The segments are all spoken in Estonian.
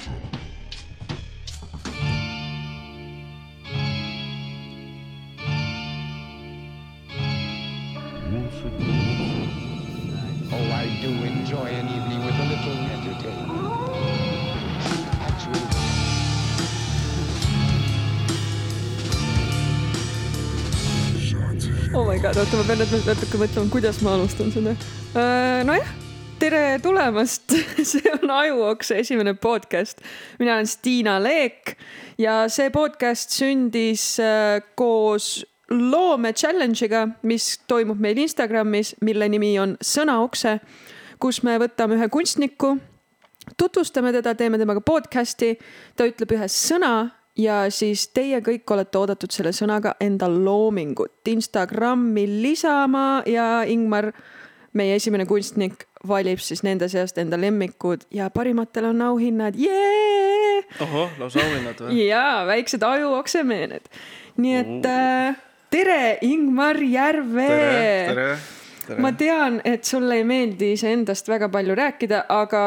Oh, I do enjoy an evening with a little entertainment. Actually, oh my god, oota, ma pean nüüd natuke mõtlema, kuidas ma alustan seda. nojah, tere tulemast, see on Ajuokse esimene podcast. mina olen Stiina Leek ja see podcast sündis äh, koos loome challenge'iga, mis toimub meil Instagramis, mille nimi on Sõna okse, kus me võtame ühe kunstniku, tutvustame teda, teeme temaga podcast'i, ta ütleb ühe sõna ja siis teie kõik olete oodatud selle sõnaga enda loomingut. Instagrami lisama ja Ingmar, meie esimene kunstnik, valib siis nende seast enda lemmikud ja parimatel on auhinnad, jee! ohoh, lausa auhinnad või? ja väiksed ajuoksemeened. nii et äh, tere, Ingmar Järve tere, tere. ma tean, et sulle ei meeldi iseendast väga palju rääkida, aga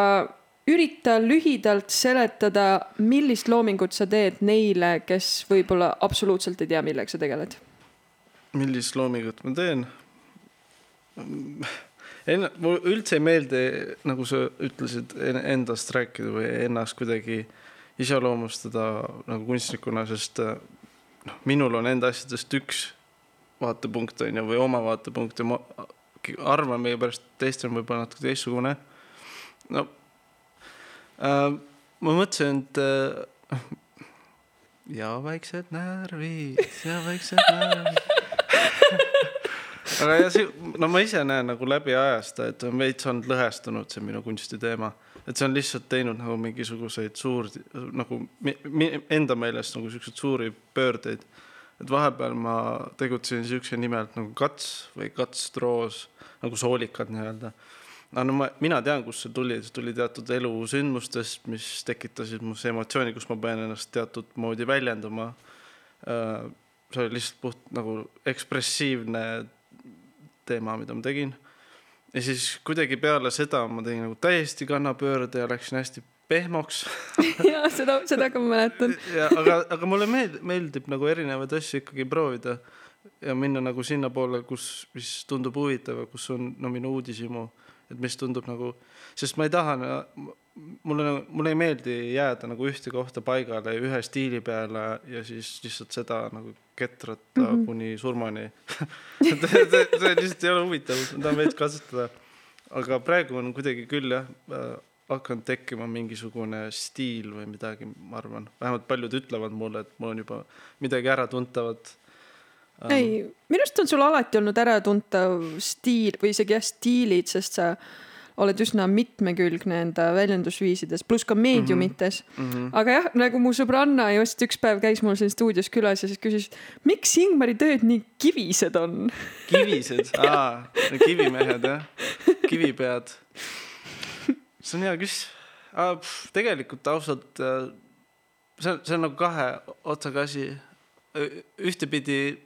ürita lühidalt seletada, millist loomingut sa teed neile, kes võib-olla absoluutselt ei tea, millega sa tegeled. millist loomingut ma teen? enne, mulle üldse ei meeldi, nagu sa ütlesid, endast rääkida või ennast kuidagi iseloomustada nagu kunstnikuna, sest äh, noh, minul on enda asjadest üks vaatepunkt on ju, või oma vaatepunkt ja ma arvan, meie pärast teistel on võib-olla natuke teistsugune. no äh, ma mõtlesin, et äh, ja väiksed närvid ja väiksed närvid. aga ja see, no ma ise näen nagu läbi ajasta, et on veits olnud lõhestunud see minu kunstiteema, et see on lihtsalt teinud nagu mingisuguseid suur nagu mi, mi, enda meelest nagu siukseid suuri pöördeid. et vahepeal ma tegutsesin siukse nimelt nagu kats või katstroos nagu soolikad nii-öelda aga no ma, mina tean, kust see tuli, see tuli teatud elusündmustest, mis tekitasid mus emotsiooni, kus ma pean ennast teatud moodi väljendama. see oli lihtsalt puht nagu ekspressiivne teema, mida ma tegin. ja siis kuidagi peale seda ma tegin nagu täiesti kannapöörde ja läksin hästi pehmoks. ja seda, seda ka ma mäletan. ja aga, aga mulle meeldib, meeldib nagu erinevaid asju ikkagi proovida ja minna nagu sinnapoole, kus, mis tundub huvitav ja kus on no minu uudishimu, et mis tundub nagu, sest ma ei taha, mulle, mulle ei meeldi jääda nagu ühte kohta paigale ühe stiili peale ja siis lihtsalt seda nagu ketrata mm -hmm. kuni surmani see, see, see lihtsalt ei ole huvitav, ma tahan veits katsetada. aga praegu on kuidagi küll jah äh, hakanud tekkima mingisugune stiil või midagi, ma arvan, vähemalt paljud ütlevad mulle, et mul on juba midagi äratuntavat. ei, minu arust on sul alati olnud äratuntav stiil või isegi jah, stiilid, sest sa oled üsna mitmekülgne enda väljendusviisides, pluss ka meediumites mm. -hmm. aga jah, nagu mu sõbranna just üks päev käis mul siin stuudios külas ja siis küsis, miks Ingmari tööd nii kivised on? kivised, aa, kivimehed jah, kivipead. see on hea küsimus. tegelikult ausalt, see on, see on nagu kahe otsaga asi. ühtepidi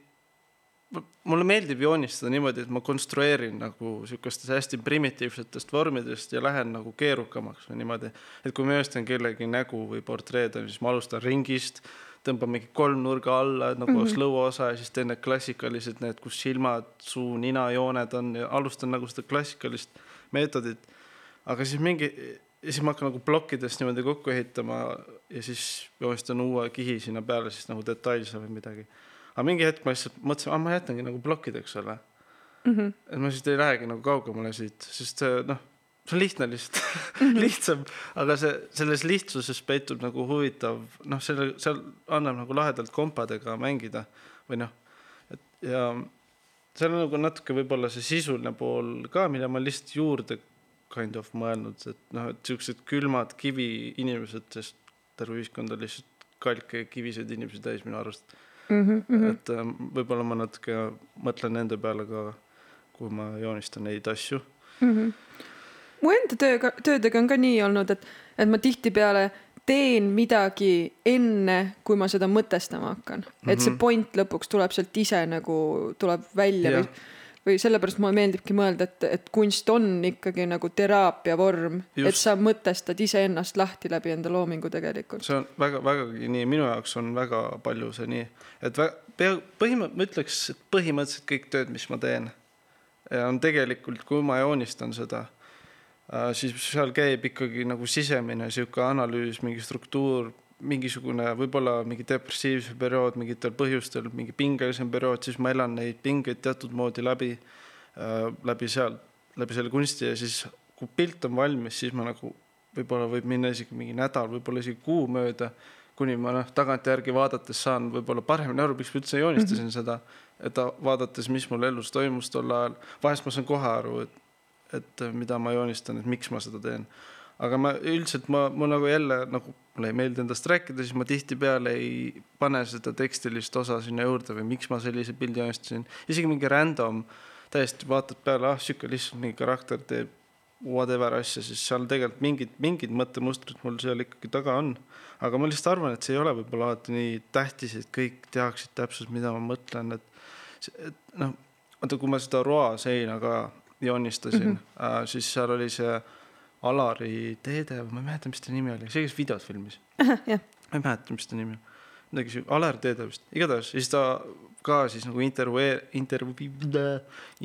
mulle meeldib joonistada niimoodi, et ma konstrueerin nagu sihukestest hästi primitiivsetest vormidest ja lähen nagu keerukamaks või niimoodi. et kui ma joostan kellegi nägu või portreed on, siis ma alustan ringist, tõmban mingi kolmnurga alla nagu mm -hmm. oleks lõuaosa ja siis teen need klassikalised, need, kus silmad, suu, ninajooned on ja alustan nagu seda klassikalist meetodit. aga siis mingi, siis ma hakkan nagu plokkidest niimoodi kokku ehitama ja siis joonistan uue kihi sinna peale siis nagu detailsem või midagi aga mingi hetk ma lihtsalt mõtlesin, ah ma jätangi nagu plokkideks selle mm. -hmm. et ma siis ei lähegi nagu kaugemale siit, sest noh, see on lihtne lihtsalt mm, -hmm. lihtsam, aga see selles lihtsuses peitub nagu huvitav noh, selle seal annab nagu lahedalt kompadega mängida või noh, et ja seal on nagu natuke võib-olla see sisuline pool ka, mida ma lihtsalt juurde kind of mõelnud, et noh, et siuksed külmad kiviinimesed, sest terve ühiskond on lihtsalt kalke kiviseid inimesi täis minu arust mm. -hmm. et äh, võib-olla ma natuke mõtlen nende peale ka, kui ma joonistan neid asju mm. -hmm. mu enda tööga, töödega on ka nii olnud, et, et ma tihtipeale teen midagi enne, kui ma seda mõtestama hakkan mm, -hmm. et see point lõpuks tuleb sealt ise nagu tuleb välja Jah. või või sellepärast mulle meeldibki mõelda, et, et kunst on ikkagi nagu teraapia vorm, et sa mõtestad iseennast lahti läbi enda loomingu tegelikult. see on väga, vägagi nii, minu jaoks on väga palju see nii, et pea, põhimõtteliselt, ma ütleks, et põhimõtteliselt kõik tööd, mis ma teen, on tegelikult, kui ma joonistan seda, siis seal käib ikkagi nagu sisemine sihuke analüüs, mingi struktuur, mingisugune võib-olla mingi depressiivse periood mingitel põhjustel, mingi pingelisem periood, siis ma elan neid pingeid teatud moodi läbi, läbi seal, läbi selle kunsti ja siis kui pilt on valmis, siis ma nagu võib-olla võib minna isegi mingi nädal, võib-olla isegi kuu mööda, kuni ma noh, tagantjärgi vaadates saan võib-olla paremini aru, miks ma üldse joonistasin mm -hmm. seda, et vaadates, mis mul elus toimus tol ajal, vahest ma saan kohe aru, et et mida ma joonistan, et miks ma seda teen. Aga ma üldiselt ma, mul nagu jälle nagu mulle ei meeldi endast rääkida, siis ma tihtipeale ei pane seda tekstilist osa sinna juurde või miks ma sellise pildi joonistasin, isegi mingi random, täiesti vaatad peale, ah sihuke lihtsalt mingi karakter teeb whatever asja, siis seal tegelikult mingid, mingid mõttemustrid mul seal ikkagi taga on. aga ma lihtsalt arvan, et see ei ole võib-olla alati nii tähtis, et kõik teaksid täpselt, mida ma mõtlen, et, et noh, vaata, kui ma seda Roa seina ka joonistasin mm, -hmm. äh, siis seal oli see Alari Teede, ma ei mäleta, mis ta nimi oli, see, kes videot filmis. jah, ma ei mäleta, mis ta nimi on. midagi siukest, Alar Teede vist, igatahes siis ta ka siis nagu intervjuu, intervjuu,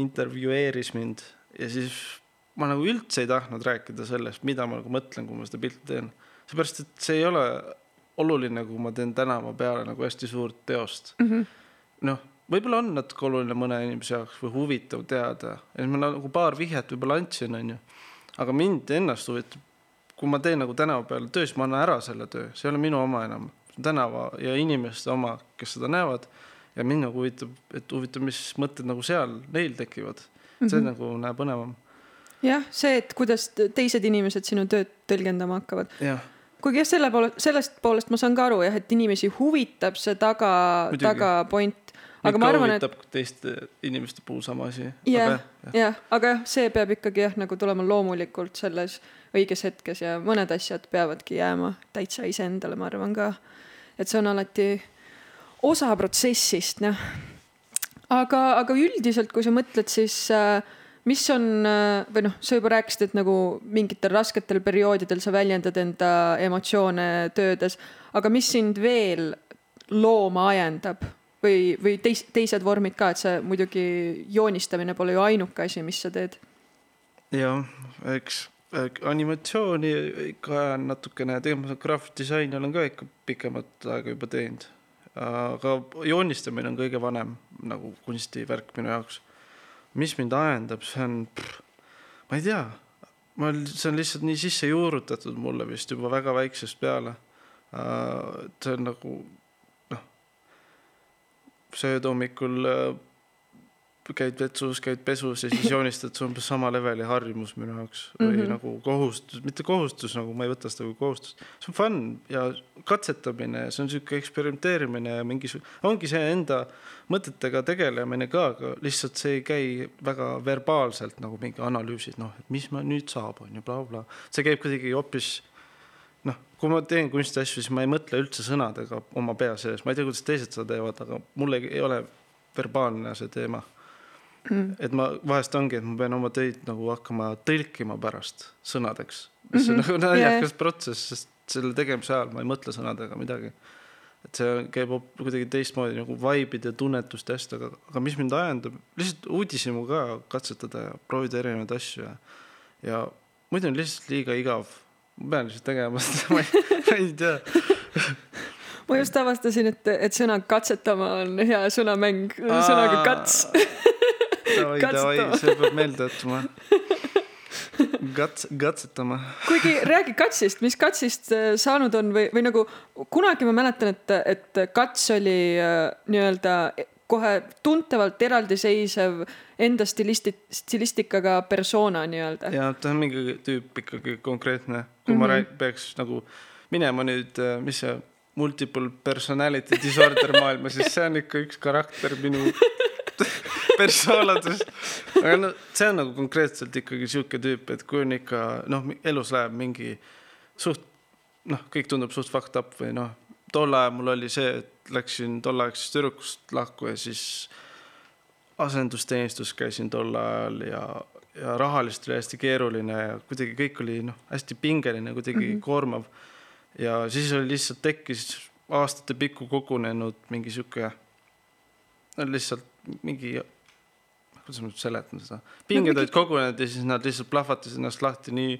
intervjueeris mind ja siis ma nagu üldse ei tahtnud rääkida sellest, mida ma nagu mõtlen, kui ma seda pilti teen. seepärast, et see ei ole oluline, kui ma teen tänava peale nagu hästi suurt teost mm -hmm.. noh, võib-olla on natuke oluline mõne inimese jaoks või huvitav teada, et ma nagu paar vihjet võib-olla andsin, onju. Aga mind ennast huvitab, kui ma teen nagu tänava peal töö, siis ma annan ära selle töö, see ei ole minu oma enam, tänava ja inimeste oma, kes seda näevad. ja mind nagu huvitab, et huvitav, mis mõtted nagu seal neil tekivad, see mm -hmm. nagu näeb põnevam. jah, see, et kuidas teised inimesed sinu tööd tõlgendama hakkavad. kuigi jah, selle poole, sellest poolest ma saan ka aru jah, et inimesi huvitab see taga, Muidugi. tagapoint. Aga ma arvan, et teiste inimeste puhul sama asi. jah, jah, aga jah, see peab ikkagi jah, nagu tulema loomulikult selles õiges hetkes ja mõned asjad peavadki jääma täitsa iseendale, ma arvan ka. et see on alati osa protsessist, noh. aga, aga üldiselt, kui sa mõtled, siis äh, mis on äh, või noh, sa juba rääkisid, et nagu mingitel rasketel perioodidel sa väljendad enda emotsioone töödes, aga mis sind veel looma ajendab või, või teis, teised vormid ka, et see muidugi joonistamine pole ju ainuke asi, mis sa teed. jah, eks animatsiooni ikka ajan natukene, tegelikult graafik-disaini olen ka ikka pikemat aega juba teinud. aga joonistamine on kõige vanem nagu kunstivärk minu jaoks. mis mind ajendab, see on, ma ei tea, ma, see on lihtsalt nii sisse juurutatud mulle vist juba väga väiksest peale. see on nagu sööd hommikul äh, käid vetsus, käid pesus ja siis joonistad, see on umbes sama leveli harjumus minu jaoks või mm. -hmm. nagu kohustus, mitte kohustus nagu ma ei võta seda kui kohustust, see on fun ja katsetamine, see on sihuke eksperimenteerimine ja mingisugune, ongi see enda mõtetega tegelemine ka, aga lihtsalt see ei käi väga verbaalselt nagu mingi analüüsid, noh, et mis ma nüüd saab, on ju, blablabla. see käib kuidagi hoopis kui ma teen kunstiasju, siis ma ei mõtle üldse sõnadega oma pea sees, ma ei tea, kuidas teised seda teevad, aga mul ei, ole verbaalne see teema mm.. et ma vahest ongi, et ma pean oma töid nagu hakkama tõlkima pärast sõnadeks, mis on Mhm. nagu naljakas yeah. protsess, sest selle tegemise ajal ma ei mõtle sõnadega midagi. et see käib kuidagi teistmoodi nagu vibe'ide ja tunnetuste hästi, aga, aga mis mind ajendab, lihtsalt uudishimu ka katsetada ja proovida erinevaid asju ja, ja muidu on lihtsalt liiga igav. Ma pean lihtsalt tegema seda, ma ei, tea. ma just avastasin, et, et sõna katsetama on hea sõnamäng sõnaga kats. davai, davai, see peab meelde jätma. Kats-, katsetama. kuigi räägi katsist, mis katsist äh, saanud on või, või nagu kunagi ma mäletan, et, et kats oli äh, nii-öelda kohe tuntavalt eraldiseisev enda stilisti, stilistikaga persona nii-öelda. ja ta on mingi tüüp ikkagi konkreetne, kui mm -hmm. ma rääg-, peaks nagu minema nüüd, mis see multiple personality disorder maailma, siis see on ikka üks karakter minu persoonades. aga no see on nagu konkreetselt ikkagi sihuke tüüp, et kui on ikka noh, elus läheb mingi suht noh, kõik tundub suht fucked up või noh, tol ajal mul oli see, et läksin tolleaegsest tüdrukust lahku ja siis asendusteenistus käisin tol ajal ja, ja rahaliselt oli hästi keeruline ja kuidagi kõik oli noh, hästi pingeline, kuidagi mm. -hmm. koormav. ja siis oli lihtsalt tekkis aastate pikku kogunenud mingi sihuke, no lihtsalt mingi, kuidas ma nüüd seletan seda, pinged olid kogunenud ja siis nad lihtsalt plahvatasid ennast lahti nii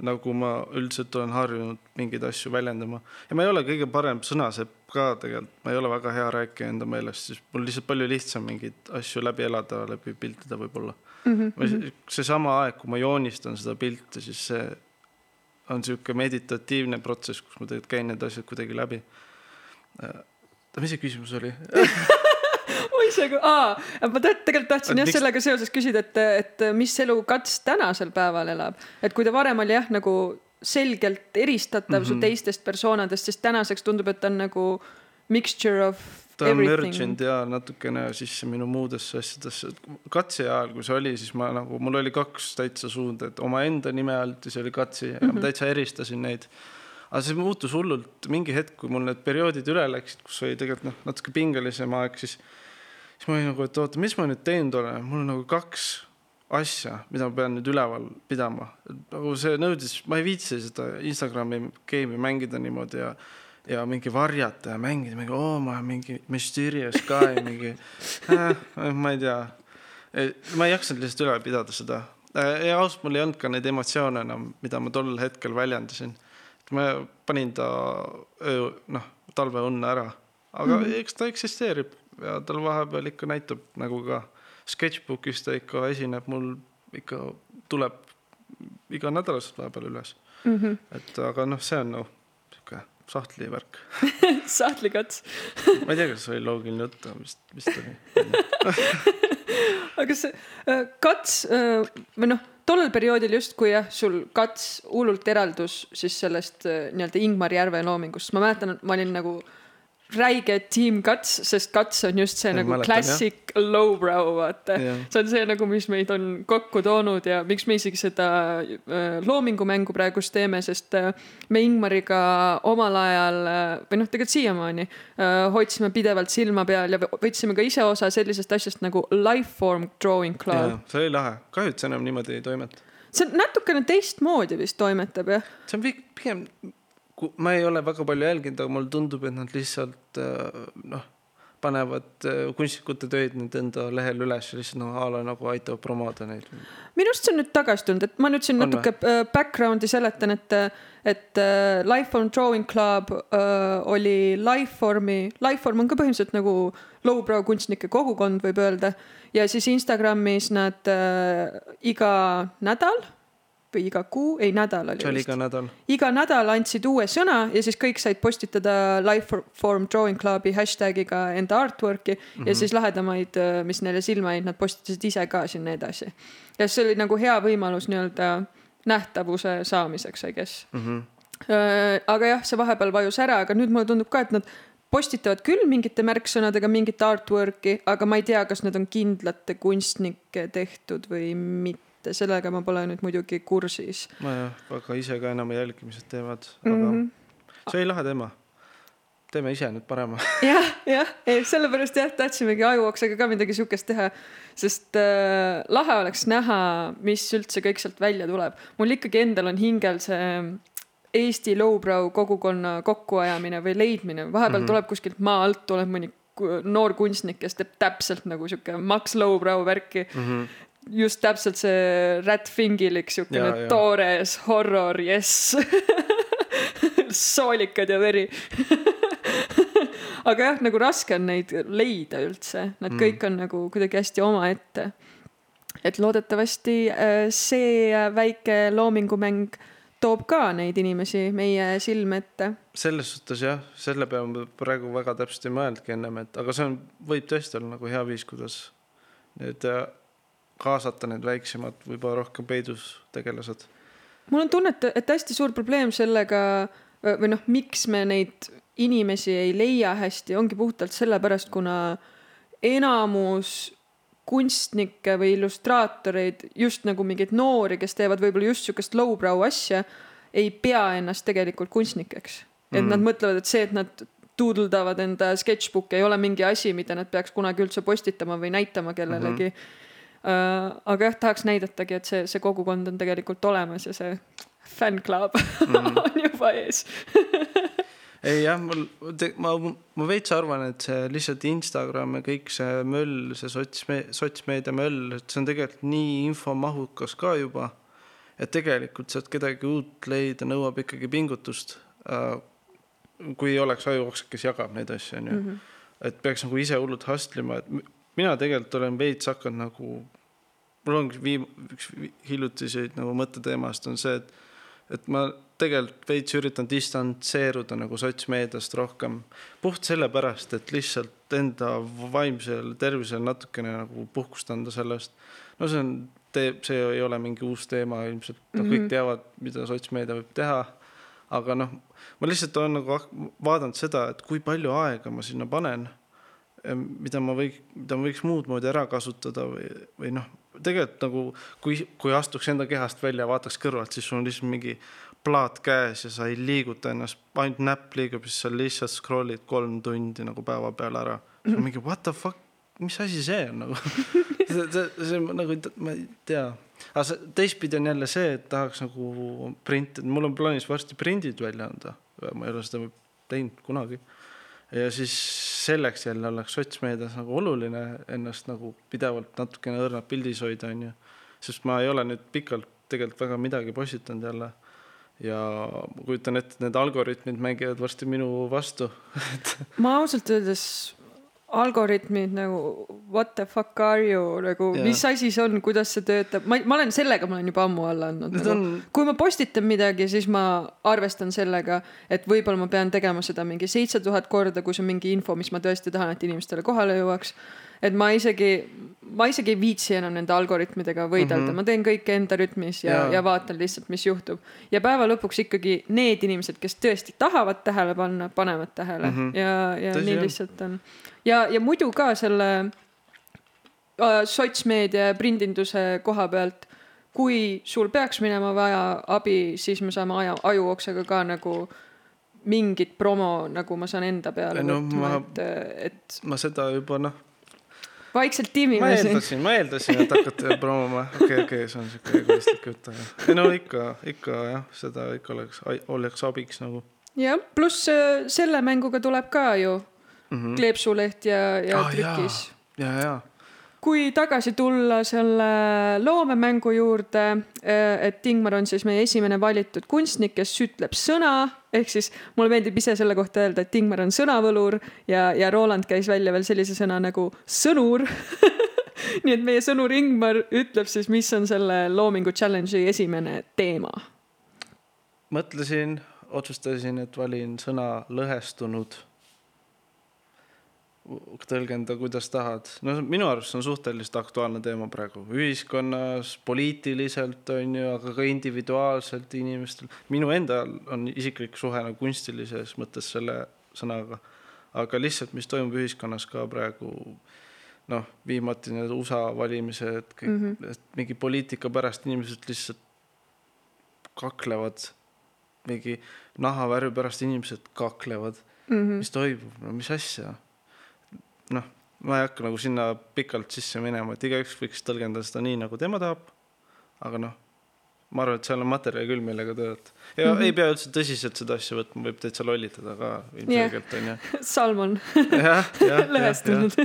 nagu ma üldiselt olen harjunud mingeid asju väljendama ja ma ei ole kõige parem sõnasepp ka tegelikult, ma ei ole väga hea rääkija enda meelest, siis mul lihtsalt palju lihtsam mingeid asju läbi elada, läbi piltida võib-olla mm. -hmm. seesama aeg, kui ma joonistan seda pilti, siis see on sihuke meditatiivne protsess, kus ma tegelikult käin need asjad kuidagi läbi. mis see küsimus oli? oi see, aa, ma te- tegelikult tahtsin jah sellega seoses küsida, et, et mis elu Kats tänasel päeval elab, et kui ta varem oli jah, nagu selgelt eristatav mm -hmm. su Mhm. teistest persoonadest, siis tänaseks tundub, et ta on nagu mixture of ta on everything mergenud ja natukene sisse minu muudesse asjadesse. katse ajal, kui see oli, siis ma nagu, mul oli kaks täitsa suunda, et omaenda nime alt ja see oli katsi ja mm -hmm. ma täitsa eristasin neid. aga see muutus hullult mingi hetk, kui mul need perioodid üle läksid, kus oli tegelikult noh, natuke pingelisem aeg, siis, siis ma olin nagu, et oota, mis ma nüüd teinud olen, mul on nagu kaks asja, mida ma pean nüüd üleval pidama. nagu see nõudis, ma ei viitsi seda Instagrami game'i mängida niimoodi ja ja mingi varjata ja mängida mingi oo ma olen mingi mysterious guy mingi äh, ma ei tea. Ma ei jaksanud lihtsalt üle pidada seda. Ja ausalt mul ei olnud ka neid emotsioone enam mida ma tol hetkel väljendasin. Ma panin ta öö noh talveunne ära. Aga mm -hmm. eks ta eksisteerib ja tal vahepeal ikka näitab nagu ka sketchbookis ta ikka esineb mul ikka tuleb iganädalaselt vahepeal üles mm. -hmm. et aga noh see on noh sihuke sahtli värk sahtli Kats. ma ei tea, kas see oli loogiline jutt, aga vist, vist oli. aga see äh, Kats äh, või noh, tollel perioodil just, kui jah, sul Kats hullult eraldus siis sellest äh, nii-öelda Ingmar Järve loomingust, ma mäletan, et ma olin nagu räige tiim Kats, sest Kats on just see Ma nagu mäletan, classic lowbrow, vaata. Jah. see on see nagu, mis meid on kokku toonud ja miks me isegi seda äh, loomingumängu praegust teeme, sest äh, me Ingmariga omal ajal äh, või noh, tegelikult siiamaani hoidsime pidevalt silma peal ja võ- võtsime ka ise osa sellisest asjast nagu Lifeform Drawing Club. see oli lahe, kahju, et see enam niimoodi ei toimeta. see on natukene teistmoodi vist toimetab jah. see on pi- pigem, ma ei ole väga palju jälginud, aga mulle tundub, et nad lihtsalt äh, noh, panevad äh, kunstnikute töid nüüd enda lehel üles ja lihtsalt noh, a la nagu aitavad promoda neid. minu arust see on nüüd tagasi tulnud, et ma nüüd siin On natuke äh, background'i seletan, et, et äh, Lifeform Drawing Club äh, oli Lifeformi, Lifeform on ka põhimõtteliselt nagu lowbrow kunstnike kogukond, võib öelda. ja siis Instagramis nad äh, iga nädal või iga kuu, ei nädal oli see oli iga nädal. iga nädal andsid uue sõna ja siis kõik said postitada Lifeform Drawing Clubi hashtagiga enda artwork'i mm -hmm. ja siis lahedamaid, mis neile silma jäid, nad postitasid ise ka sinna edasi. ja see oli nagu hea võimalus nii-öelda nähtavuse saamiseks, I guess. Mm -hmm. aga jah, see vahepeal vajus ära, aga nüüd mulle tundub ka, et nad postitavad küll mingite märksõnadega mingit artwork'i, aga ma ei tea, kas need on kindlate kunstnike tehtud või mitte, sellega ma pole nüüd muidugi kursis ma jah, väga ise ka enam ei jälgi, mis nad teevad, aga mm. mm -hmm. see oli lahe teema. teeme ise nüüd parema. jah, jah, sellepärast jah, tahtsimegi ajuoksaga ka midagi siukest teha, sest äh, lahe oleks näha, mis üldse kõik sealt välja tuleb. mul ikkagi endal on hingel see Eesti lowbrow kogukonna kokkuajamine või leidmine, vahepeal mm. -hmm. tuleb kuskilt maa alt tuleb mõni noor kunstnik, kes teeb täpselt nagu sihuke Max Lowbrow värki. Mm -hmm. Just täpselt see Rat Fingilik siukene toores horror, jess. soolikad ja veri. aga jah, nagu raske on neid leida üldse, nad Mm. kõik on nagu kuidagi hästi omaette. et loodetavasti äh, see väike loomingumäng toob ka neid inimesi meie silme ette. selles suhtes jah, selle peale ma praegu väga täpselt ei mõelnudki ennem, et aga see on, võib tõesti olla nagu hea viis, kuidas need äh, kaasata need väiksemad, võib-olla rohkem peidus tegelased. mul on tunne, et, et hästi suur probleem sellega või noh, miks me neid inimesi ei leia hästi, ongi puhtalt sellepärast, kuna enamus kunstnikke või illustraatoreid, just nagu mingeid noori, kes teevad võib-olla just sihukest lowbrow asja, ei pea ennast tegelikult kunstnikeks. et Mm. nad mõtlevad, et see, et nad tuudeldavad enda sketšbook'e ei ole mingi asi, mida nad peaks kunagi üldse postitama või näitama kellelegi mm. -hmm. Aga jah, tahaks näidatagi, et see, see kogukond on tegelikult olemas ja see fänn-club mm on juba ees ei jah, mul, ma, ma veits arvan, et see lihtsalt Instagram ja kõik see möll, see sotsme-, sotsmeedia möll, et see on tegelikult nii infomahukas ka juba. et tegelikult sealt kedagi uut leida nõuab ikkagi pingutust äh, kui ei oleks ajuoksak, kes jagab neid asju, onju. Mhm. et peaks nagu ise hullult hustle ima, et mina tegelikult olen veits hakanud nagu, mul ongi viim-, üks hiljutiseid nagu mõtteteemast on see, et, et ma tegelikult veits üritan distantseeruda nagu sotsmeediast rohkem. puht sellepärast, et lihtsalt enda vaimsel tervisel natukene nagu puhkust anda sellest. no see on, teeb, see ei ole mingi uus teema ilmselt, noh mm -hmm. kõik teavad, mida sotsmeedia võib teha aga noh, ma lihtsalt olen nagu vaadanud seda, et kui palju aega ma sinna panen, mida ma võiks, mida ma võiks muud moodi ära kasutada või, või noh, tegelikult nagu kui, kui astuks enda kehast välja, vaataks kõrvalt, siis sul on lihtsalt mingi plaat käes ja sa ei liiguta ennast, ainult näpp liigub, siis sa lihtsalt scroll'id kolm tundi nagu päeva peale ära. on mingi what the fuck, mis asi see on? nagu. See, see, see nagu, ma ei tea. Aga see, teistpidi on jälle see, et tahaks nagu printida, mul on plaanis varsti prindid välja anda, ma ei ole seda teinud kunagi. Ja siis selleks jälle oleks sotsmeedias nagu oluline ennast nagu pidevalt natukene õrnalt pildis hoida, onju. sest ma ei ole nüüd pikalt tegelikult väga midagi postitanud jälle. ja ma kujutan ette, et need algoritmid mängivad varsti minu vastu ma ausalt öeldes algoritmid nagu what the fuck are you nagu, mis asi see on, kuidas see töötab, ma, ma olen sellega, ma olen juba ammu alla andnud nagu,. On... kui ma postitan midagi, siis ma arvestan sellega, et võib-olla ma pean tegema seda mingi seitse tuhat korda, kui see on mingi info, mis ma tõesti tahan, et inimestele kohale jõuaks. Et ma isegi, ma isegi ei viitsi enam nende algoritmidega võidelda mm, -hmm. ma teen kõike enda rütmis ja, ja., ja vaatan lihtsalt, mis juhtub. ja päeva lõpuks ikkagi need inimesed, kes tõesti tahavad tähele panna, panevad tähele mm -hmm. ja, ja Tõsi nii lihtsalt on. ja, ja muidu ka selle äh, sotsmeedia ja prindinduse koha pealt kui sul peaks minema vaja abi, siis me saame aja, ajuoksega ka nagu mingit promo, nagu ma saan enda peale no, võtma, et, et. ma seda juba noh vaikselt tiimime ma eeldasin, ma eeldasin, et hakkate promoma, okei okay,, okei okay,, see on siuke egoistlik jutt, aga. ei no ikka, ikka jah, seda ikka oleks, oleks abiks nagu. jah, pluss äh, selle mänguga tuleb ka ju mm -hmm. kleepsuleht ja, ja ah, trükis. ja, ja, ja kui tagasi tulla selle loomemängu juurde, eh, et Ingmar on siis meie esimene valitud kunstnik, kes ütleb sõna, ehk siis mulle meeldib ise selle kohta öelda, et Ingmar on sõnavõlur ja, ja Roland käis välja veel sellise sõna nagu sõnur nii et meie sõnur Ingmar ütleb siis, mis on selle loomingu challenge'i esimene teema. mõtlesin, otsustasin, et valin sõna lõhestunud tõlgenda, kuidas tahad. no minu arust see on suhteliselt aktuaalne teema praegu ühiskonnas, poliitiliselt on ju, aga ka individuaalselt inimestel. minu endal on isiklik suhe nagu kunstilises mõttes selle sõnaga. aga lihtsalt, mis toimub ühiskonnas ka praegu, noh, viimati need USA valimised, kõik mm, -hmm. mingi poliitika pärast inimesed lihtsalt kaklevad, mingi nahavärvi pärast inimesed kaklevad mm. -hmm. mis toimub, no mis asja noh, ma ei hakka nagu sinna pikalt sisse minema, et igaüks võiks tõlgendada seda nii, nagu tema tahab. aga noh, ma arvan, et seal on materjali küll, millega töötada. ja mm -hmm. ei pea üldse tõsiselt seda asja võtma, võib täitsa lollitada ka ilmselgelt onju. Salmon. lõhestunud.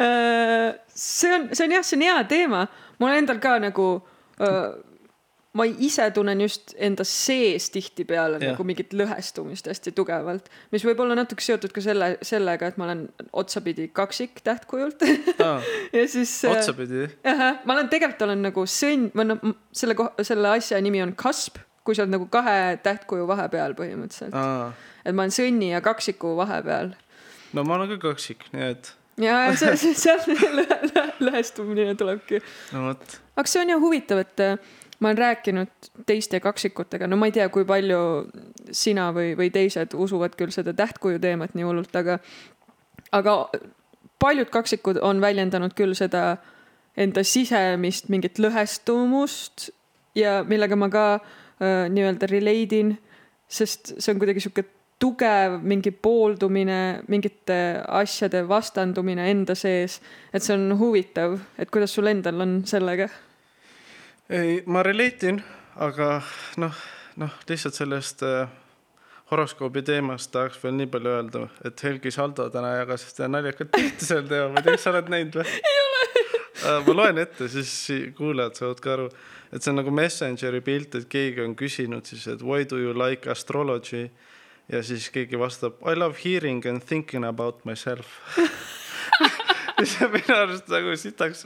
Äh, see on, see on jah, see on hea teema. mul endal ka nagu äh, ma ise tunnen just enda sees tihtipeale nagu mingit lõhestumist hästi tugevalt, mis võib olla natuke seotud ka selle, sellega, et ma olen otsapidi kaksik tähtkujult ja siis. Äh, otsapidi? ma olen, tegelikult olen nagu sõnn, või noh, selle, selle asja nimi on kasp, kui sa oled nagu kahe tähtkuju vahepeal põhimõtteliselt. et ma olen sõnni ja kaksiku vahepeal. no ma olen ka kaksik, nii et ja, ja see, seal lõhestumine tulebki. no vot. aga see on ju huvitav, et ma olen rääkinud teiste kaksikutega, no ma ei tea, kui palju sina või, või teised usuvad küll seda tähtkuju teemat nii hullult, aga, aga paljud kaksikud on väljendanud küll seda enda sisemist mingit lõhestumust ja millega ma ka äh, nii-öelda relate in, sest see on kuidagi sihuke tugev mingi pooldumine, mingite asjade vastandumine enda sees. et see on huvitav, et kuidas sul endal on sellega? Ei, ma relate in, aga noh, noh, lihtsalt sellest äh, horoskoobi teemast tahaks veel nii palju öelda, et Helgi Saldo täna jagas ühte naljakat pilti sel teemal, ma ei tea, kas sa oled näinud või? ei ole. Ma loen ette, siis kuulajad saavad ka aru, et see on nagu Messengeri pilt, et keegi on küsinud siis, et why do you like astrology? Ja siis keegi vastab I love hearing and thinking about myself minu arust nagu sitaks,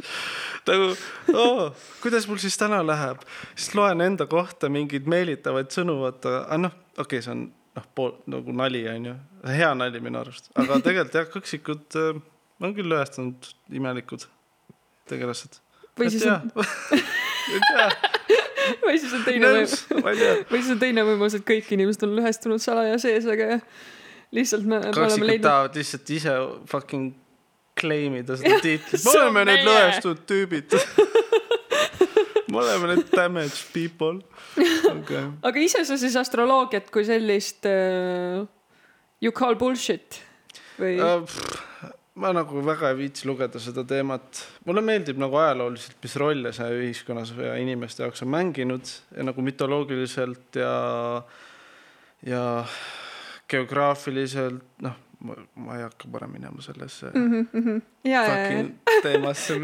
nagu oo, kuidas mul siis täna läheb, siis loen enda kohta mingeid meelitavaid sõnu, vaata, aga noh, okei okay,, see on noh, pool nagu nali onju, hea nali minu arust, aga tegelikult jah, kõksikud äh, on küll lõhestunud imelikud tegelased. või siis on või siis on teine tea. või siis on teine võimalus, et kõik inimesed on lõhestunud salaja sees, aga lihtsalt me, kaksikud leidnud tahavad lihtsalt ise fucking claim ida seda tiitlit, me oleme need lõhestunud tüübid me oleme need damaged people okay.. aga ise sa siis astroloogiat kui sellist uh, you call bullshit või? Uh, ma nagu väga ei viitsi lugeda seda teemat, mulle meeldib nagu ajalooliselt, mis rolle see ühiskonnas ja inimeste jaoks on mänginud ja nagu mütoloogiliselt ja, ja geograafiliselt, noh, ma, ma ei hakka parem minema sellesse mm -hmm. ja, fucking teemasse.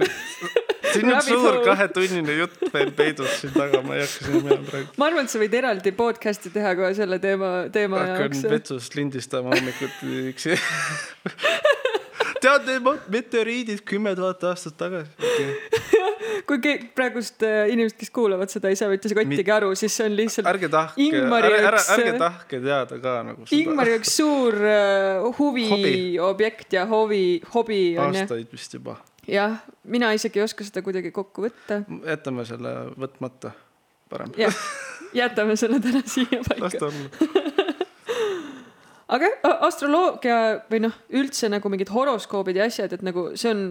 siin on suur kahetunnine jutt veel peidus siin taga, ma ei hakka sinna minema praegu. ma arvan, et sa võid eraldi podcast'i teha kohe selle teema, teema hakkan jaoks. vetsust lindistama hommikuti üksi. tead meteoriidid kümme tuhat aastat tagasi okay. kui ke- praegust äh, inimesed, kes kuulavad seda, ei saa mitte kottigi aru, siis see on lihtsalt ärge tahke, ärge, ärge, ärge tahke teada ka nagu seda Ingmari üks suur uh, huviobjekt ja hovi, hobi aastaid vist juba. jah, mina isegi ei oska seda kuidagi kokku võtta. jätame selle võtmata parem. jätame selle täna siia las paika. ta olla. aga astroloogia või noh, üldse nagu mingid horoskoobid ja asjad, et nagu see on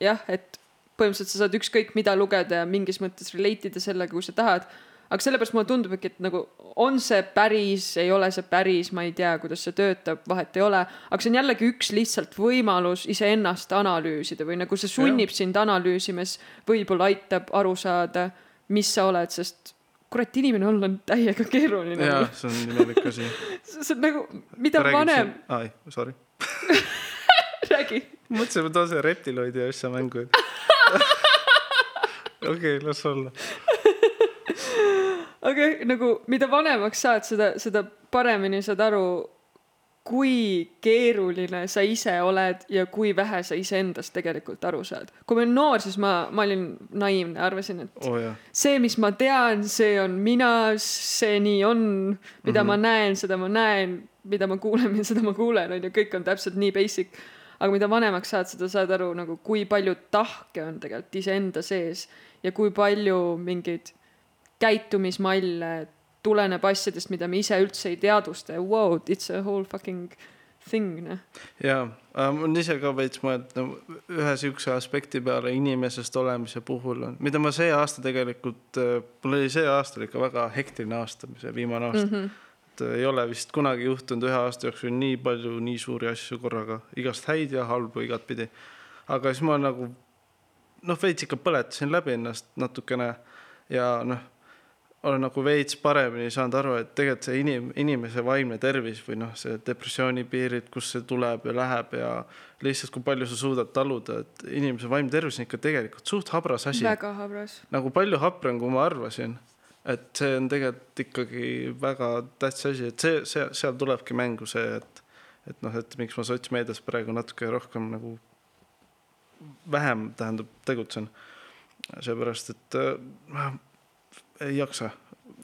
jah, et põhimõtteliselt sa saad ükskõik mida lugeda ja mingis mõttes relate ida sellega, kui sa tahad. aga sellepärast mulle tundubki, et nagu on see päris, ei ole see päris, ma ei tea, kuidas see töötab, vahet ei ole. aga see on jällegi üks lihtsalt võimalus iseennast analüüsida või nagu see sunnib sind analüüsimas, võib-olla aitab aru saada, mis sa oled, sest kurat, inimene olla on täiega keeruline. jaa, see on imelik asi. see on nagu, mida vanem, ai, sorry. räägi. mõtlesin, ma toon selle reptiloidi asja mängu. okei, las olla. aga nagu, mida vanemaks saad, seda, seda paremini saad aru, kui keeruline sa ise oled ja kui vähe sa iseendast tegelikult aru saad. kui ma olin noor, siis ma, ma olin naiivne, arvasin, et oh, jaa. see, mis ma tean, see on mina, see nii on, mida mm -hmm. ma näen, seda ma näen, mida ma kuulen, seda ma kuulen, on ju, kõik on täpselt nii basic. Aga mida vanemaks saad, seda saad aru nagu, kui palju tahke on tegelikult iseenda sees ja kui palju mingeid käitumismalle tuleneb asjadest, mida me ise üldse ei teadvusta ja wow, it's a whole fucking thing, noh. jaa, ma olen ise ka veits mõelnud no, ühe siukse aspekti peale inimesest olemise puhul on, mida ma see aasta tegelikult, mul oli see aasta ikka väga hektiline aasta, see viimane aasta mm. -hmm. Et ei ole vist kunagi juhtunud ühe aasta jooksul nii palju nii suuri asju korraga, igast häid ja halbu igatpidi. aga siis ma nagu noh, veits ikka põletasin läbi ennast natukene ja noh, olen nagu veits paremini saanud aru, et tegelikult see inim-, inimese vaimne tervis või noh, see depressiooni piirid, kus see tuleb ja läheb ja lihtsalt kui palju sa suudad taluda, et inimese vaimne tervis on ikka tegelikult suht habras asi. väga habras. nagu palju haprem, kui ma arvasin. Et see on tegelikult ikkagi väga tähtis asi, et see, see, seal tulebki mängu see, et et noh, et miks ma sotsmeedias praegu natuke rohkem nagu vähem tähendab tegutsen. seepärast, et äh, ei jaksa,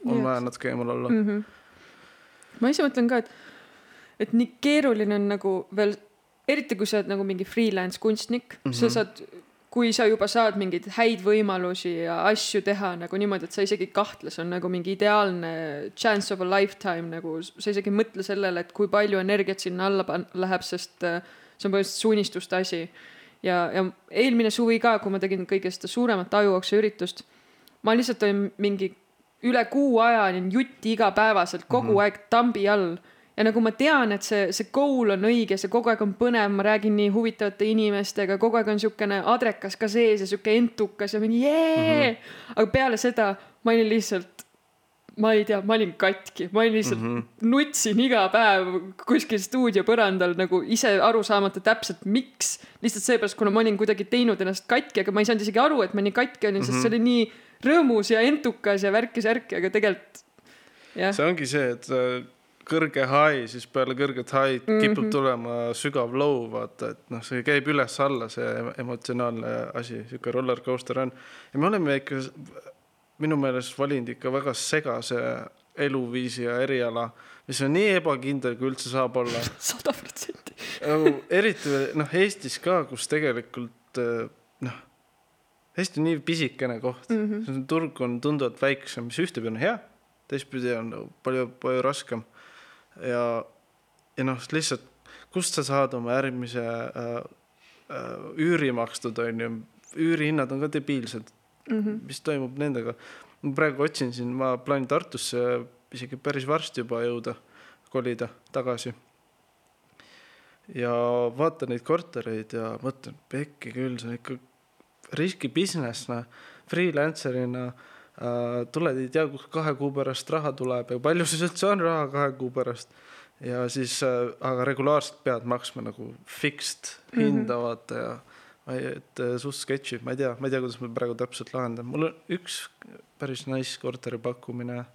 on vaja natuke eemal olla mm. -hmm. ma ise mõtlen ka, et, et nii keeruline on nagu veel, eriti kui sa oled nagu mingi freelance kunstnik mm, -hmm. sa Mhm. saad, kui sa juba saad mingeid häid võimalusi ja asju teha nagu niimoodi, et sa isegi ei kahtle, see on nagu mingi ideaalne chance of a lifetime nagu sa isegi ei mõtle sellele, et kui palju energiat sinna alla pan- läheb, sest äh, see on põhimõtteliselt unistuste asi. ja, ja eelmine suvi ka, kui ma tegin kõige seda suuremat ajuokse üritust, ma lihtsalt olin mingi üle kuu aja olin jutti igapäevaselt kogu mm -hmm. aeg tambi all ja nagu ma tean, et see, see goal on õige, see kogu aeg on põnev, ma räägin nii huvitavate inimestega, kogu aeg on siukene adrekas ka sees ja siuke entukas ja mingi jee mm. -hmm. aga peale seda ma olin lihtsalt, ma ei tea, ma olin katki, ma olin lihtsalt mm, -hmm. nutsin iga päev kuskil stuudio põrandal nagu ise aru saamata täpselt, miks. lihtsalt seepärast, kuna ma olin kuidagi teinud ennast katki, aga ma ei saanud isegi aru, et ma nii katki olin mm, -hmm. sest see oli nii rõõmus ja entukas ja värki-särki, aga tegelikult jah. see ongi see, et äh, kõrge high, siis peale kõrget high'd mm -hmm. kipub tulema sügav low, vaata, et noh, see käib üles-alla, see emotsionaalne asi, sihuke roller coaster on. ja me oleme ikka minu meelest valinud ikka väga segase eluviisi ja eriala, mis on nii ebakindel, kui üldse saab olla. sada protsenti. eriti noh, Eestis ka, kus tegelikult noh, Eesti on nii pisikene koht mm, -hmm. turg on tunduvalt väiksem, mis ühtepidi on hea, teistpidi on nagu palju, palju raskem ja, ja noh, lihtsalt kust sa saad oma järgmise äh, äh, üüri makstud, on ju, üürihinnad on ka debiilsed mm. -hmm. mis toimub nendega? ma praegu otsin siin, ma plaanin Tartusse isegi päris varsti juba jõuda, kolida tagasi. ja vaatan neid kortereid ja mõtlen, pekki küll, see on ikka riski business, noh, freelancer'ina tuled, ei tea, kust kahe kuu pärast raha tuleb ja palju siis üldse on raha kahe kuu pärast. ja siis äh,, aga regulaarselt pead maksma nagu fixed mm -hmm. hinda vaata ja ma ei, et äh, suht sketšib, ma ei tea, ma ei tea, kuidas ma praegu täpselt lahendan, mul on üks päris nice korteri pakkumine,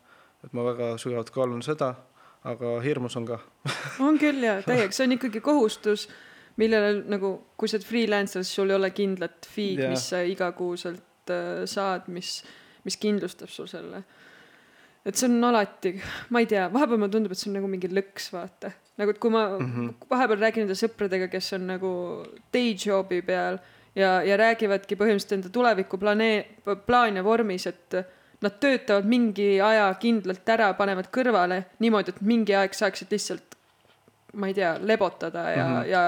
et ma väga sügavalt kaalun seda, aga hirmus on ka. On küll ja täiega, see on ikkagi kohustus millele nagu, kui sa oled freelancer, siis sul ei ole kindlat fee'd mis sa igakuuselt äh, saad, mis mis kindlustab sul selle. et see on alati, ma ei tea, vahepeal mulle tundub, et see on nagu mingi lõks, vaata. nagu, et kui ma mm -hmm. vahepeal räägin enda sõpradega, kes on nagu day job'i peal ja, ja räägivadki põhimõtteliselt enda tuleviku planee-, plaane vormis, et nad töötavad mingi aja kindlalt ära, panevad kõrvale niimoodi, et mingi aeg saaksid lihtsalt, ma ei tea, lebotada ja mm, -hmm. ja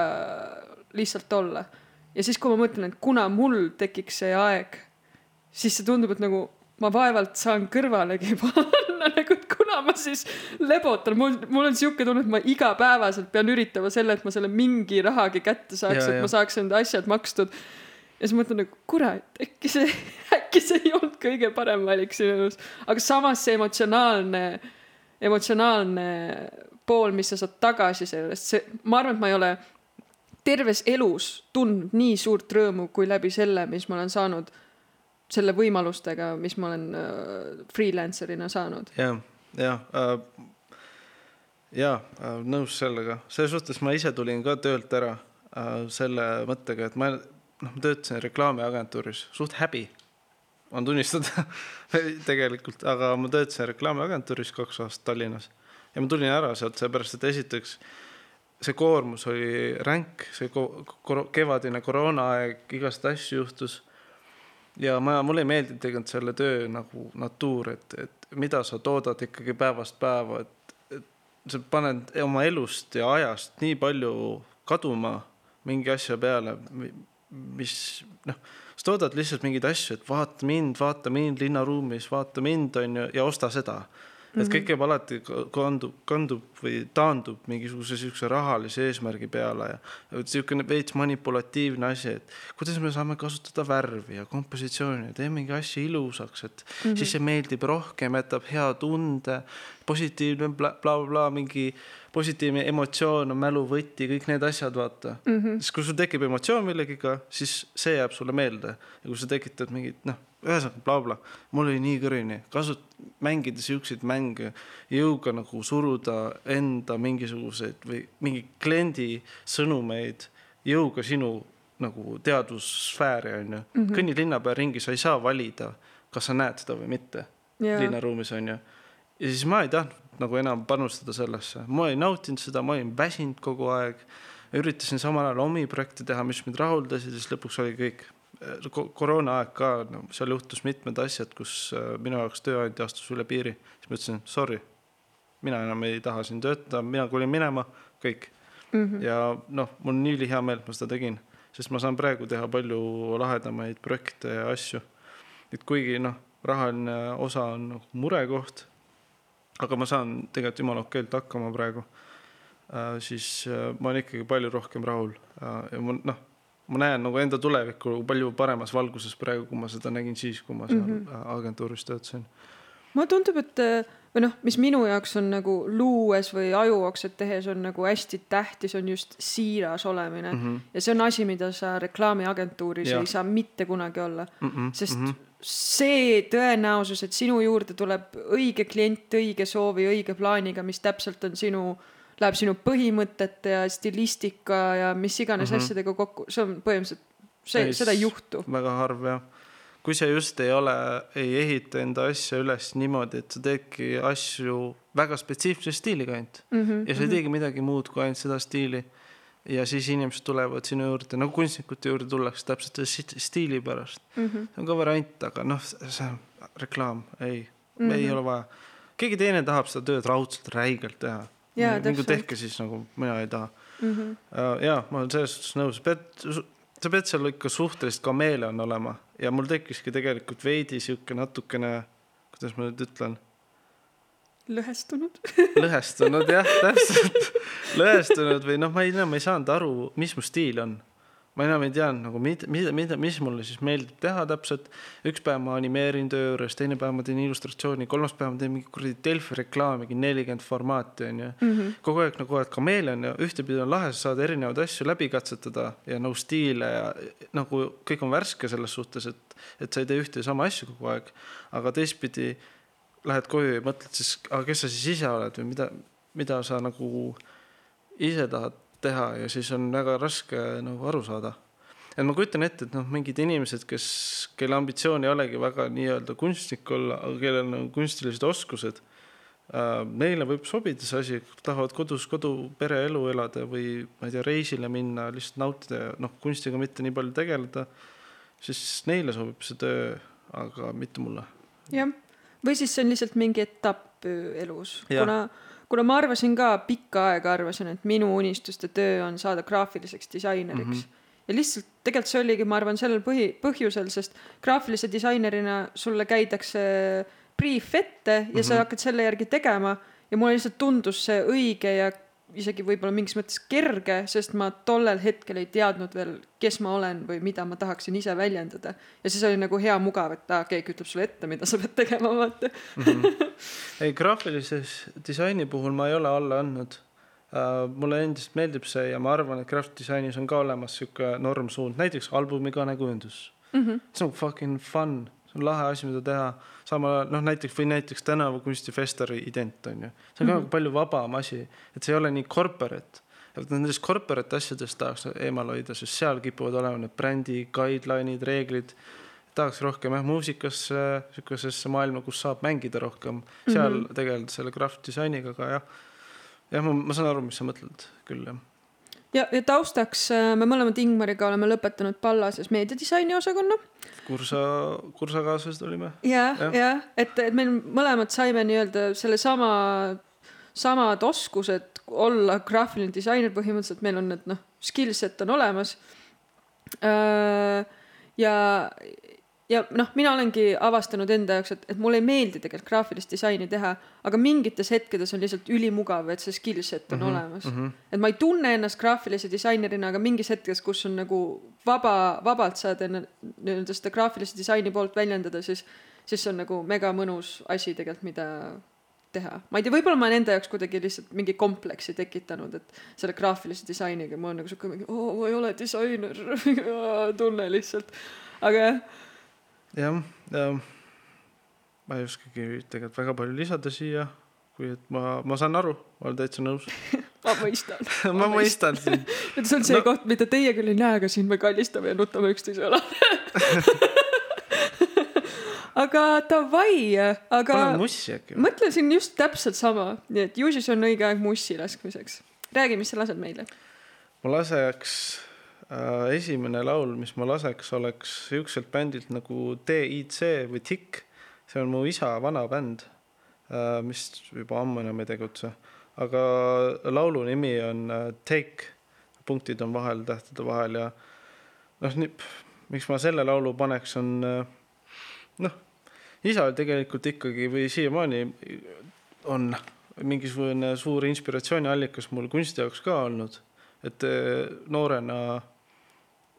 lihtsalt olla. ja siis, kui ma mõtlen, et kuna mul tekiks see aeg, siis see tundub, et nagu ma vaevalt saan kõrvalegi panna, nagu et kuna ma siis lebotan, mul, mul on sihuke tunne, et ma igapäevaselt pean üritama selle, et ma selle mingi rahagi kätte saaks, et ma saaks enda asjad makstud. ja siis mõtlen nagu kurat, äkki see, äkki see ei olnud kõige parem valik sinu elus, aga samas see emotsionaalne, emotsionaalne pool, mis sa saad tagasi sellest, see, ma arvan, et ma ei ole terves elus tundnud nii suurt rõõmu kui läbi selle, mis ma olen saanud selle võimalustega, mis ma olen äh, freelancer'ina saanud. jah, jah äh,, ja äh, nõus sellega, selles suhtes ma ise tulin ka töölt ära äh, selle mõttega, et ma noh, ma töötasin reklaamiagentuuris, suht häbi on tunnistada tegelikult, aga ma töötasin reklaamiagentuuris kaks aastat Tallinnas ja ma tulin ära sealt seepärast, et esiteks see koormus oli ränk, see ko kevadine koroonaaeg, igast asju juhtus ja ma, mulle ei meeldinud tegelikult selle töö nagu natuur, et, et mida sa toodad ikkagi päevast päeva, et, et sa paned oma elust ja ajast nii palju kaduma mingi asja peale, mis noh, sa toodad lihtsalt mingeid asju, et vaata mind, vaata mind linnaruumis, vaata mind, on ju, ja osta seda et kõik jääb alati kandub, kandub või taandub mingisuguse siukse rahalise eesmärgi peale ja siukene veits manipulatiivne asi, et kuidas me saame kasutada värvi ja kompositsiooni ja teemegi asju ilusaks, et mm -hmm. siis see meeldib rohkem, jätab hea tunde, positiivne blablabla bla, bla, mingi positiivne emotsioon on mäluvõti, kõik need asjad, vaata mm. -hmm. siis kui sul tekib emotsioon millegiga, siis see jääb sulle meelde ja kui sa tekitad mingit noh ühesõnaga blablabla, mul oli nii kõrini, kasut-, mängida siukseid mänge, jõuga nagu suruda enda mingisuguseid või mingi kliendi sõnumeid jõuga sinu nagu teadvussfääri onju mm -hmm.. kõnni linna peal ringi, sa ei saa valida, kas sa näed seda või mitte yeah. linnaruumis onju. ja siis ma ei tahtnud nagu enam panustada sellesse, ma ei nautinud seda, ma olin väsinud kogu aeg. üritasin samal ajal omi projekte teha, mis mind rahuldasid ja siis lõpuks oli kõik koroonaaeg ka, no seal juhtus mitmed asjad, kus äh, minu jaoks tööandja astus üle piiri, siis ma ütlesin sorry, mina enam ei taha siin töötada, mina kolin minema, kõik mm. -hmm. ja noh, mul on nii ülihea meel, et ma seda tegin, sest ma saan praegu teha palju lahedamaid projekte ja asju. et kuigi noh, rahaline osa on nagu murekoht, aga ma saan tegelikult jumala okeilt hakkama praegu äh,, siis äh, ma olen ikkagi palju rohkem rahul äh, ja ma noh, ma näen nagu enda tulevikku palju paremas valguses praegu, kui ma seda nägin siis, kui ma seal mm. -hmm. agentuuris töötasin. mulle tundub, et äh, või noh, mis minu jaoks on nagu luues või ajuokset tehes on nagu hästi tähtis, on just siiras olemine mm. -hmm. ja see on asi, mida sa reklaamiagentuuris Jah. ei saa mitte kunagi olla, Mm -mm, sest mm mm -hmm. see tõenäosus, et sinu juurde tuleb õige klient õige soovi, õige plaaniga, mis täpselt on sinu, läheb sinu põhimõtete ja stilistika ja mis iganes mm Mhm. -hmm. asjadega kokku, see on põhimõtteliselt, see seda ei juhtu. väga harv jah. kui sa just ei ole, ei ehita enda asja üles niimoodi, et sa teedki asju väga spetsiifilise stiiliga ainult Mm -hmm. ja sa ei teegi midagi muud kui ainult seda stiili. ja siis inimesed tulevad sinu juurde, nagu kunstnikute juurde tullakse täpselt selle sti- stiili pärast. mm -hmm. see on ka variant, aga noh, see reklaam, ei mm, Mhm. -hmm. ei ole vaja. keegi teine tahab seda tööd raudselt räigelt teha. Täpselt. tehke siis nagu mina ei taha. Mm -hmm. ja ma olen selles suhtes nõus, pead, sa pead seal ikka suhteliselt kameeleon olema ja mul tekkiski tegelikult veidi sihuke natukene, kuidas ma nüüd ütlen, lõhestunud. lõhestunud jah, täpselt, lõhestunud või noh, ma ei tea, ma ei saanud aru, mis mu stiil on. Ma enam ei teadnud nagu mida, mida, mida, mis mulle siis meeldib teha täpselt. üks päev ma animeerin töö juures, teine päev ma teen illustratsiooni, kolmas päev ma teen mingi kuradi Delfi reklaami, mingi nelikümmend formaati onju. kogu aeg nagu oled kameeleon ja ühtepidi on lahe, sa saad erinevaid asju läbi katsetada ja nagu stiile ja nagu kõik on värske selles suhtes, et, et sa ei tee ühte ja sama asju kogu aeg. aga teistpidi lähed koju ja mõtled siis, aga kes sa siis ise oled või mida, mida sa nagu ise tahad teha ja siis on väga raske nagu aru saada. et ma kujutan ette, et noh, mingid inimesed, kes, kelle ambitsioon ei olegi väga nii-öelda kunstnik olla, aga kellel on kunstilised oskused äh,. Neile võib sobida see asi, tahavad kodus kodu pereelu elada või ma ei tea, reisile minna, lihtsalt nautida ja noh, kunstiga mitte nii palju tegeleda. siis neile sobib see töö, aga mitte mulle. jah, või siis see on lihtsalt mingi etapp öö, elus, kuna, kuna ma arvasin ka pikka aega arvasin, et minu unistuste töö on saada graafiliseks disaineriks mm. -hmm. ja lihtsalt tegelikult see oligi, ma arvan, sellel põhi, põhjusel, sest graafilise disainerina sulle käidakse briif ette ja mm -hmm. sa hakkad selle järgi tegema ja mulle lihtsalt tundus see õige ja isegi võib-olla mingis mõttes kerge, sest ma tollel hetkel ei teadnud veel, kes ma olen või mida ma tahaksin ise väljendada. ja siis oli nagu hea mugav, et aa, keegi ütleb sulle ette, mida sa pead tegema, vaata. ei, graafilises disaini puhul ma ei ole alla andnud uh,. mulle endiselt meeldib see ja ma arvan, et graphic disainis on ka olemas sihuke normsuund, näiteks albumi kõnekujundus mm. -hmm. see on fucking fun, see on lahe asi, mida teha. Ajal noh, näiteks või näiteks tänavu kunstifestivali ident on ju, see on ka mm -hmm. palju vabam asi, et see ei ole nii corporate et nendest corporate asjadest tahaks eemal hoida, sest seal kipuvad olema need brändi guideline'id, reeglid. tahaks rohkem jah muusikasse, sihukesesse maailma, kus saab mängida rohkem, seal mm -hmm. tegeleda selle graphic disainiga, aga jah. jah, ma, ma saan aru, mis sa mõtled küll jah. ja, ja taustaks äh, me mõlemad Ingmariga oleme lõpetanud Pallases meediadisaini osakonna. kursa, kursakaaslased olime. ja, Jah. ja et, et meil mõlemad saime nii-öelda sellesama, samad oskused olla graafiline disainer põhimõtteliselt, meil on need noh, skill set on olemas. ja, ja noh, mina olengi avastanud enda jaoks, et, et mulle ei meeldi tegelikult graafilist disaini teha, aga mingites hetkedes on lihtsalt ülimugav, et see skill set on mm -hmm, olemas mm. -hmm. et ma ei tunne ennast graafilise disainerina, aga mingis hetkes, kus on nagu vaba, vabalt saad nii-öelda seda graafilise disaini poolt väljendada, siis, siis see on nagu mega mõnus asi tegelikult, mida teha. ma ei tea, võib-olla ma olen enda jaoks kuidagi lihtsalt mingi kompleksi tekitanud, et selle graafilise disainiga ma olen nagu sihuke mingi, oo, ma ei ole disainer, tunne lihtsalt. aga jah, jah, ja ma ei oskagi tegelikult väga palju lisada siia, kui et ma, ma saan aru, ma olen täitsa nõus. ma mõistan. ma mõistan sind. et see on see No- koht, mida teie küll ei näe, aga siin me kallistame ja nutame üksteise õlale. aga davai, aga mõtlesin just täpselt sama, nii et ju siis on õige aeg mussi laskmiseks. räägi, mis sa lased meile. ma laseks esimene laul, mis ma laseks, oleks siukselt bändilt nagu DIC või TIC. see on mu isa vana bänd äh,, mis juba ammu enam ei tegutse. aga laulu nimi on äh, Take, punktid on vahel, tähtede vahel ja noh, nii, miks ma selle laulu paneks, on äh, noh, isa tegelikult ikkagi või siiamaani on mingisugune suur inspiratsiooniallikas mul kunsti jaoks ka olnud. et noorena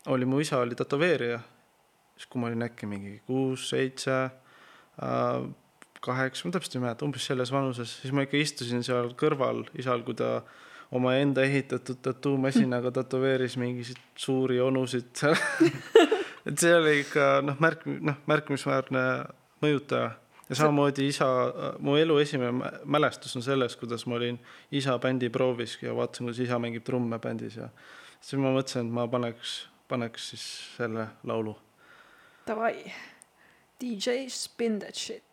oli mu isa oli tätoveerija, siis kui ma olin äkki mingi kuus, seitse, äh, kaheksa, ma täpselt ei mäleta, umbes selles vanuses, siis ma ikka istusin seal kõrval isal, kui ta omaenda ehitatud tattoo-masinaga tätoveeris mingisuguseid suuri onusid seal. Et see oli ikka noh, märk, noh, märkimisväärne mõjutaja. Ja samamoodi isa, mu elu esimene mälestus on selles, kuidas ma olin isa bändiproovis ja vaatasin, kuidas isa mängib trumme bändis ja siis ma mõtlesin, et ma paneks, paneks siis selle laulu. Davai, DJ spin that shit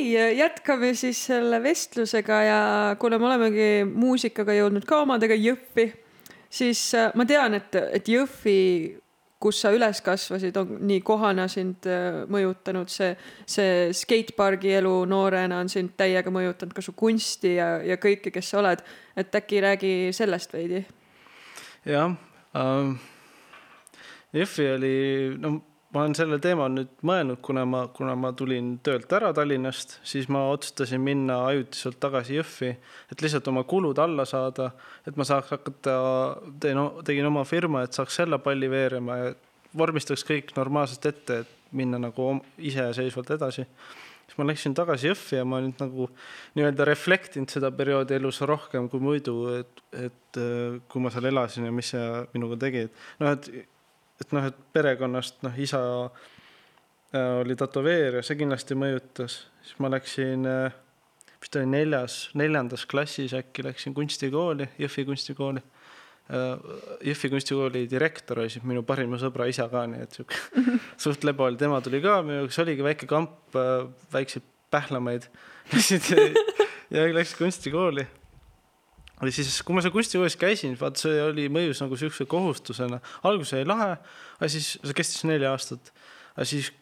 aga davai, jätkame siis selle vestlusega ja kuna me olemegi muusikaga jõudnud ka omadega Jõhvi, siis äh, ma tean, et, et Jõhvi, kus sa üles kasvasid, on nii kohana sind äh, mõjutanud, see, see skatepargi elu noorena on sind täiega mõjutanud, ka su kunsti ja, ja kõike, kes sa oled. et äkki räägi sellest veidi. jah ähm,, Jõhvi oli, no ma olen selle teema nüüd mõelnud, kuna ma, kuna ma tulin töölt ära Tallinnast, siis ma otsustasin minna ajutiselt tagasi Jõhvi, et lihtsalt oma kulud alla saada, et ma saaks hakata, teen, tegin oma firma, et saaks selle palli veerema ja vormistaks kõik normaalselt ette, et minna nagu iseseisvalt edasi. siis ma läksin tagasi Jõhvi ja ma nüüd nagu nii-öelda reflektinud seda perioodi elus rohkem kui muidu, et, et äh, kui ma seal elasin ja mis see minuga tegi, et noh, et et noh, et perekonnast noh, isa äh, oli tätoveerija, see kindlasti mõjutas, siis ma läksin äh, vist oli neljas, neljandas klassis äkki läksin kunstikooli, Jõhvi kunstikooli. Jõhvi kunstikooli direktor oli siis minu parima sõbra isa ka, nii et sihuke suht lebo oli, tema tuli ka minu jaoks, oligi väike kamp, väikseid pählamaid ja läks kunstikooli või siis, kui ma seal kunstikoolis käisin, vaata see oli mõjus nagu siukse kohustusena, alguses oli lahe, aga siis see kestis neli aastat, aga siis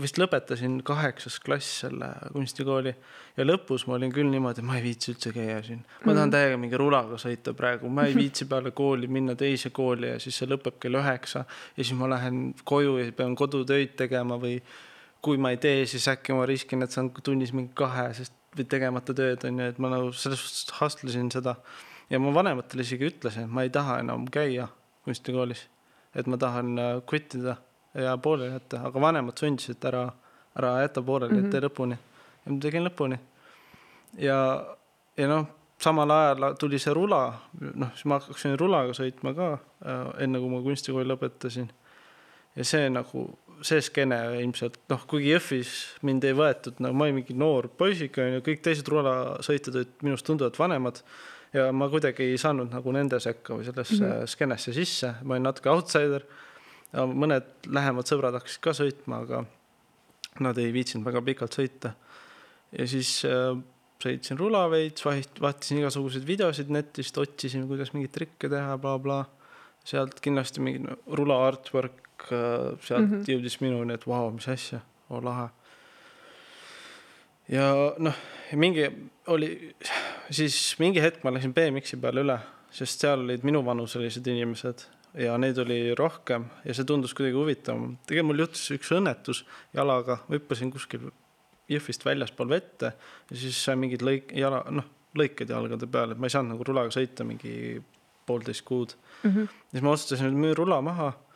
vist lõpetasin kaheksas klass selle kunstikooli. Ja lõpus ma olin küll niimoodi, ma ei viitsi üldse käia siin. ma tahan täiega mingi rulaga sõita praegu, ma ei viitsi peale kooli minna teise kooli ja siis see lõpeb kell üheksa ja siis ma lähen koju ja pean kodutöid tegema või kui ma ei tee, siis äkki ma riskin, et saan tunnis mingi kahe, sest tegemata tööd on ju, et ma nagu selles suhtes hustlesin seda ja ma vanematele isegi ütlesin, et ma ei taha enam käia kunstikoolis, et ma tahan quit ida ja pooleli jätta, aga vanemad sundisid ära, ära jäta pooleli mm, -hmm. et tee lõpuni. ja ma tegin lõpuni. ja, ja noh, samal ajal tuli see rula, noh, siis ma hakkasin rulaga sõitma ka äh, enne, kui ma kunstikooli lõpetasin. ja see nagu, see skeene ilmselt noh, kuigi Jõhvis mind ei võetud, no ma olin mingi noor poisike onju, kõik teised rulasõitjad olid minust tunduvalt vanemad ja ma kuidagi ei saanud nagu nende sekka või sellesse mm -hmm. skeenesse sisse, ma olin natuke outsider mõned lähemad sõbrad hakkasid ka sõitma, aga nad ei viitsinud väga pikalt sõita. ja siis äh, sõitsin rula veits, vaatasin igasuguseid videosid netist, otsisin, kuidas mingeid trikke teha bla,, blablabla. sealt kindlasti mingi rula artwork sealt mm -hmm. jõudis minuni, et vau wow,, mis asja, oo lahe. ja noh, mingi oli, siis mingi hetk ma läksin BMX-i peale üle, sest seal olid minuvanuselised inimesed ja neid oli rohkem ja see tundus kuidagi huvitavam. tegelikult mul juhtus üks õnnetus jalaga, hüppasin kuskil Jõhvist väljaspool vette ja siis sain mingid lõik-, jala, noh, lõiked jalgade peale, et ma ei saanud nagu rulaga sõita mingi poolteist kuud mm. -hmm. siis ma otsustasin, et müün rula maha äh,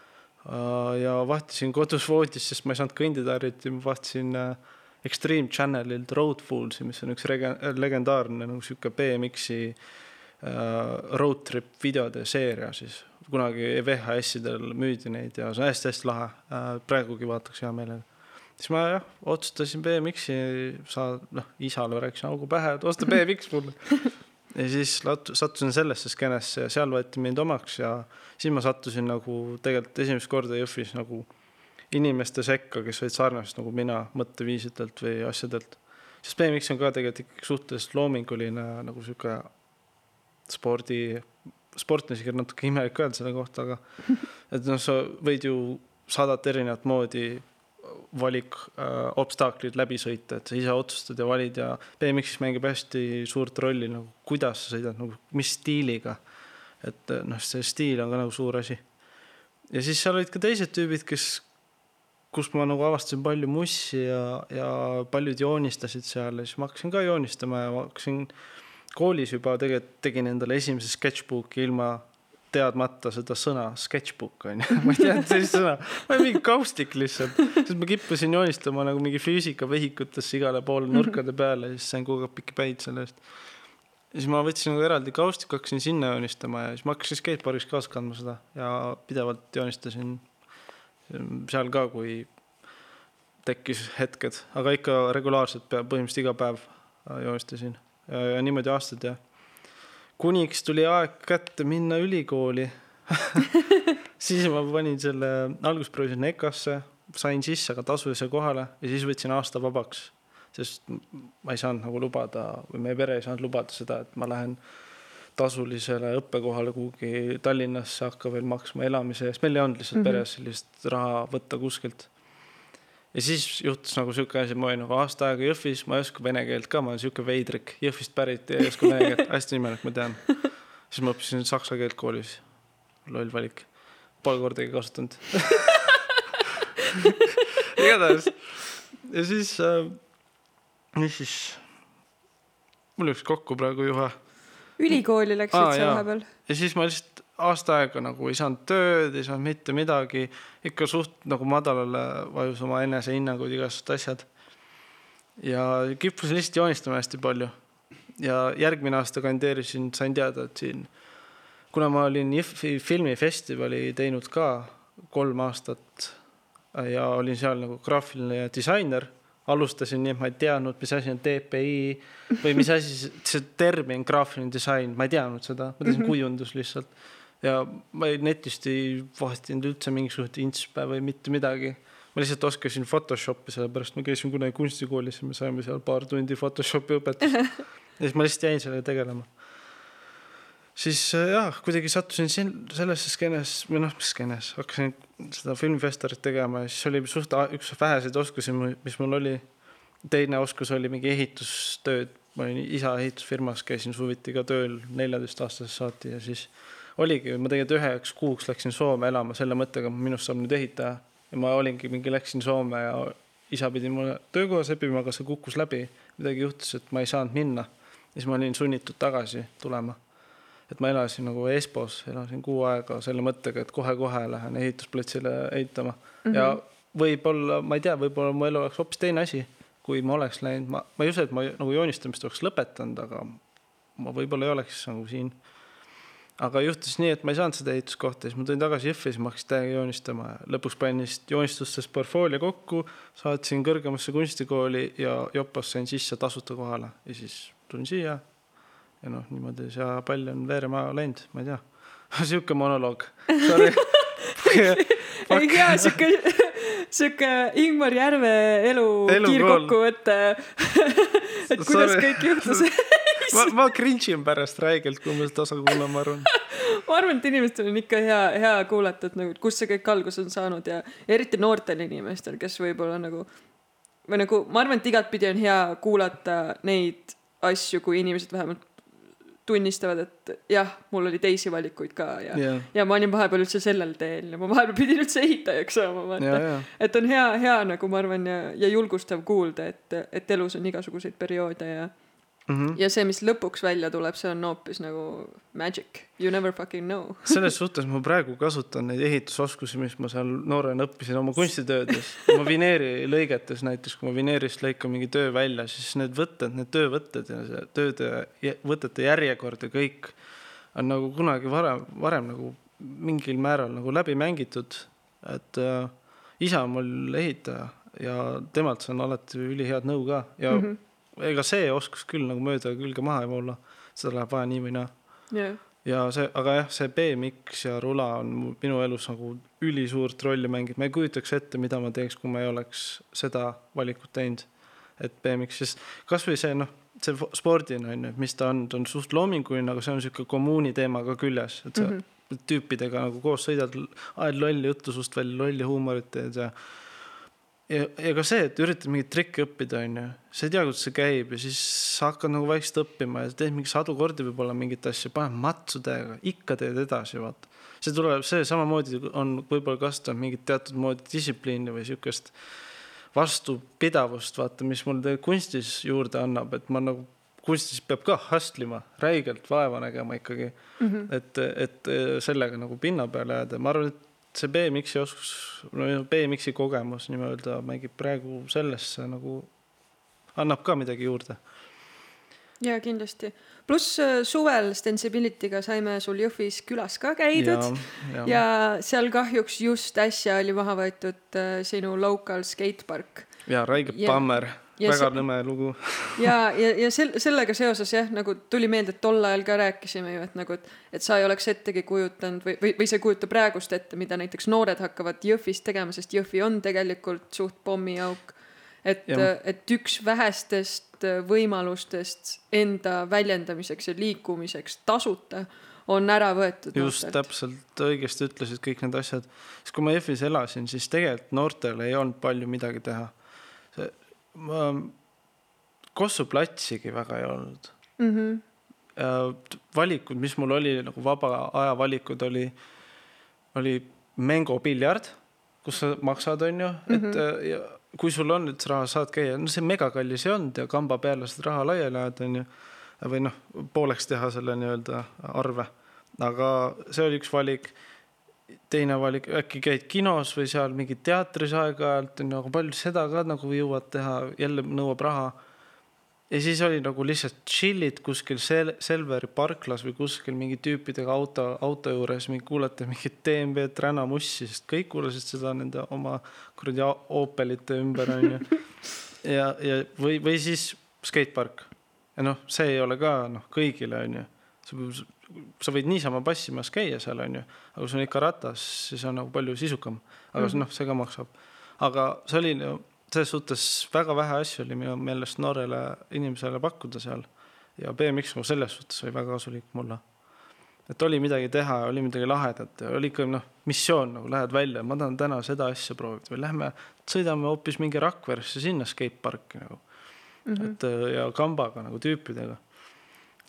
ja vahtisin kodus voodis, sest ma ei saanud kõndida eriti, ma vahtisin äh, Extreme Channelilt Road Fools'i, mis on üks rege-, legendaarne nagu sihuke BMX-i äh, road trip videode seeria siis. kunagi VHS-idel müüdi neid ja see on hästi-hästi lahe äh,, praegugi vaataks hea meelega. siis ma jah, otsustasin BMX-i saa-, noh, isale rääkisin augu pähe, et osta BMX mulle. ja siis sattusin sellesse skeenesse ja seal võeti mind omaks ja siis ma sattusin nagu tegelikult esimest korda Jõhvis nagu inimeste sekka, kes olid sarnased nagu mina mõtteviisidelt või asjadelt. sest BMX on ka tegelikult ikkagi suhteliselt loominguline nagu sihuke spordi, sport on isegi natuke imelik öelda selle kohta, aga et noh, sa võid ju sadat erinevat moodi valik äh, obstaklid läbi sõita, et sa ise otsustad ja valid ja BMX-is mängib hästi suurt rolli nagu kuidas sa sõidad, nagu mis stiiliga. et noh, see stiil on ka nagu suur asi. ja siis seal olid ka teised tüübid, kes, kus ma nagu avastasin palju mussi ja, ja paljud joonistasid seal ja siis ma hakkasin ka joonistama ja ma hakkasin koolis juba tegelikult tegin endale esimese sketchbook'i ilma teadmata seda sõna sketchbook on ju, ma ei teadnud sellist sõna, ma olin mingi kaustik lihtsalt, sest ma kippusin joonistama nagu mingi füüsikavehikutesse igale poole nurkade peale ja siis sain kogu aeg pikki päid selle eest. ja siis ma võtsin nagu eraldi kaustiku, hakkasin sinna joonistama ja siis ma hakkasin skatepargis kaasa kandma seda ja pidevalt joonistasin seal ka, kui tekkis hetked, aga ikka regulaarselt põhimõtteliselt iga päev äh, joonistasin. Ja, ja niimoodi aastaid jah kuniks tuli aeg kätte minna ülikooli siis ma panin selle, alguses proovisin EKA-sse, sain sisse ka tasulise kohale ja siis võtsin aasta vabaks. sest ma ei saanud nagu lubada või meie pere ei saanud lubada seda, et ma lähen tasulisele õppekohale kuhugi Tallinnasse, hakka veel maksma elamise eest, meil ei olnud lihtsalt mm -hmm. peres sellist raha võtta kuskilt. Ja siis juhtus nagu sihuke asi, ma olin nagu aasta aega Jõhvis, ma ei oska vene keelt ka, ma olen sihuke veidrik, Jõhvist pärit ja ei oska vene keelt, hästi imelik, ma tean. siis ma õppisin saksa keelt koolis. loll valik, pole kordagi kasutanud. Igatahes. Ja siis äh,, mis siis, mul läks kokku praegu juhe. Ülikooli läksid Aa, sa vahepeal? ja siis ma lihtsalt aasta aega nagu ei saanud tööd, ei saanud mitte midagi, ikka suht nagu madalale vajus oma enesehinnangud, igasugused asjad. ja kippusin lihtsalt joonistama hästi palju. ja järgmine aasta kandideerisin, sain teada, et siin, kuna ma olin Jõhvi filmifestivali teinud ka kolm aastat ja olin seal nagu graafiline disainer alustasin nii, et ma ei teadnud, mis asi on DPI või mis asi see- termin graafiline disain, ma ei teadnud seda, ma teadsin mm -hmm. kujundus lihtsalt. Ja ma ei, netist ei vahtinud üldse mingisugust inspe või mitte midagi. ma lihtsalt oskasin Photoshopi, sellepärast ma käisin kunagi kunstikoolis ja me saime seal paar tundi Photoshopi õpetust. ja siis ma lihtsalt jäin sellega tegelema. siis äh, jah, kuidagi sattusin siin sellesse skeenes või noh, skeenes, hakkasin seda filmifestivalit tegema ja siis oli suht üks väheseid oskusi, mis mul oli. teine oskus oli mingi ehitustööd, ma olin isa ehitusfirmas, käisin suviti ka tööl neljateistaastasest saati ja siis oligi, ma tegelikult üheks kuuks läksin Soome elama selle mõttega, minust saab nüüd ehitaja. ja ma olingi mingi, läksin Soome ja isa pidi mulle töökoha seppima, aga see kukkus läbi. midagi juhtus, et ma ei saanud minna. ja siis ma olin sunnitud tagasi tulema et ma elasin nagu Espos, elasin kuu aega selle mõttega, et kohe-kohe lähen ehitusplatsile ehitama mm. -hmm. ja võib-olla, ma ei tea, võib-olla mu elu oleks hoopis teine asi, kui ma oleks läinud, ma, ma ei usu, et ma nagu joonistamist oleks lõpetanud, aga ma võib-olla ei oleks nagu siin. Aga juhtus nii, et ma ei saanud seda ehituskohta, siis ma tulin tagasi Jõhvi, siis ma hakkasin täiega joonistama ja lõpuks panin vist joonistustest portfoolio kokku, saatsin kõrgemasse kunstikooli ja Jopos sain sisse tasuta kohale ja siis tulin siia ja noh, niimoodi see pall on veerema läinud, ma ei tea. sihuke monoloog, ei tea, sihuke, sihuke Ingmar Järve elu, Elukool. kiirkokkuvõte. et kuidas Sorry. kõik juhtus. ma, ma cringe in pärast räigelt, kui ma seda osa kuulan, ma arvan. ma arvan, et inimestel on ikka hea, hea kuulata, et nagu, kust see kõik alguse on saanud ja eriti noortel inimestel, kes võib-olla nagu või nagu ma arvan, et igatpidi on hea kuulata neid asju, kui inimesed vähemalt tunnistavad, et jah, mul oli teisi valikuid ka ja yeah. ja ma olin vahepeal üldse sellel teel ja ma vahepeal pidin üldse ehitajaks saama, ja, vaata. ja, et on hea, hea nagu ma arvan ja, ja julgustav kuulda, et, et elus on igasuguseid perioode ja Mhm. ja see, mis lõpuks välja tuleb, see on hoopis nagu magic, you never fucking know. selles suhtes ma praegu kasutan neid ehitusoskusi, mis ma seal noorena õppisin oma kunstitöödes. ma vineeri lõigetes näiteks, kui ma vineerist lõikan mingi töö välja, siis need võtted, need töövõtted ja see tööde, võtete järjekord ja kõik on nagu kunagi varem, varem nagu mingil määral nagu läbi mängitud. et äh, isa on mul ehitaja ja temalt saan alati ülihead nõu ka ja mm -hmm. Ega see oskus küll nagu mööda külge maha ei voolu. seda läheb vaja nii või naa jah, ja see, aga jah, see BMX ja rula on minu elus nagu ülisuurt rolli mänginud, ma ei kujutaks ette, mida ma teeks, kui ma ei oleks seda valikut teinud. et BMX, sest kasvõi see noh, see spordina on ju, mis ta on, ta on suht loominguline, aga see on sihuke kommuuni teema ka küljes, et sa mm -hmm. tüüpidega nagu koos sõidad, ajad lolli juttu suust välja, lolli huumorit teed ja ja, ja ka see, et üritad mingit trikki õppida, onju, sa ei tea, kuidas see käib ja siis sa hakkad nagu vaikselt õppima ja teed mingi sadu kordi võib-olla mingit asja, paned matsu täiega, ikka teed edasi, vaata. see tuleb, see samamoodi on võib-olla kasutanud mingit teatud moodi distsipliini või siukest vastupidavust, vaata, mis mul kunstis juurde annab, et ma nagu kunstis peab ka hustle ima, räigelt vaeva nägema ikkagi mm. -hmm. et, et sellega nagu pinna peale jääda, ma arvan, et see BMX-i oskus, BMX-i kogemus nii-öelda mängib praegu sellesse nagu, annab ka midagi juurde. ja kindlasti. pluss äh, suvel Stensibility'ga saime sul Jõhvis külas ka käidud ja, ja. ja seal kahjuks just äsja oli maha võetud äh, sinu local skatepark ja räige Ja- bummer, ja väga see- nõme lugu. ja, ja, ja sel-, sellega seoses jah, nagu tuli meelde, et tol ajal ka rääkisime ju, et nagu, et, et sa ei oleks ettegi kujutanud või, või, või sa ei kujuta praegust ette, mida näiteks noored hakkavad Jõhvis tegema, sest Jõhvi on tegelikult suht pommiauk. et et üks vähestest võimalustest enda väljendamiseks ja liikumiseks tasuta on ära võetud just. täpselt õigesti ütlesid kõik need asjad. siis kui ma Jõhvis elasin, siis tegelikult noortel ei olnud palju midagi teha. ma, Kossu platsigi väga ei olnud. mm. -hmm. valikud, mis mul oli nagu vaba aja valikud oli, oli Mango piljard, kus sa maksad, onju, et mm -hmm. ja kui sul on üldse raha, saad käia, no see megakallis ei olnud ja kamba peale saad raha laiali ajada, onju. või noh, pooleks teha selle nii-öelda arve. aga see oli üks valik. Teine valik, äkki käid kinos või seal mingi teatris aeg-ajalt, onju, aga palju seda ka nagu jõuad teha, jälle nõuab raha ja siis oli nagu lihtsalt chill'id kuskil Sel-, Selveri parklas või kuskil mingi tüüpidega auto, auto juures, mingi kuulate mingit DMV Träna mussi, sest kõik kuulasid seda nende oma kuradi Opelite ümber onju. ja, ja või, või siis skatepark. ja noh, see ei ole ka noh, kõigile onju. sa, sa võid niisama passimas käia seal onju, aga kui sul on ikka ratas, siis on nagu palju sisukam. aga mm -hmm. noh, see ka maksab. aga see oli no, selles suhtes väga vähe asju oli minu meelest noorele inimesele pakkuda seal ja BMX nagu selles suhtes oli väga kasulik mulle. et oli midagi teha, oli midagi lahedat ja oli ikka noh, missioon nagu lähed välja, ma tahan täna seda asja proovida või lähme sõidame hoopis mingi Rakveresse sinna skateparki nagu mm. -hmm. et ja kambaga nagu tüüpidega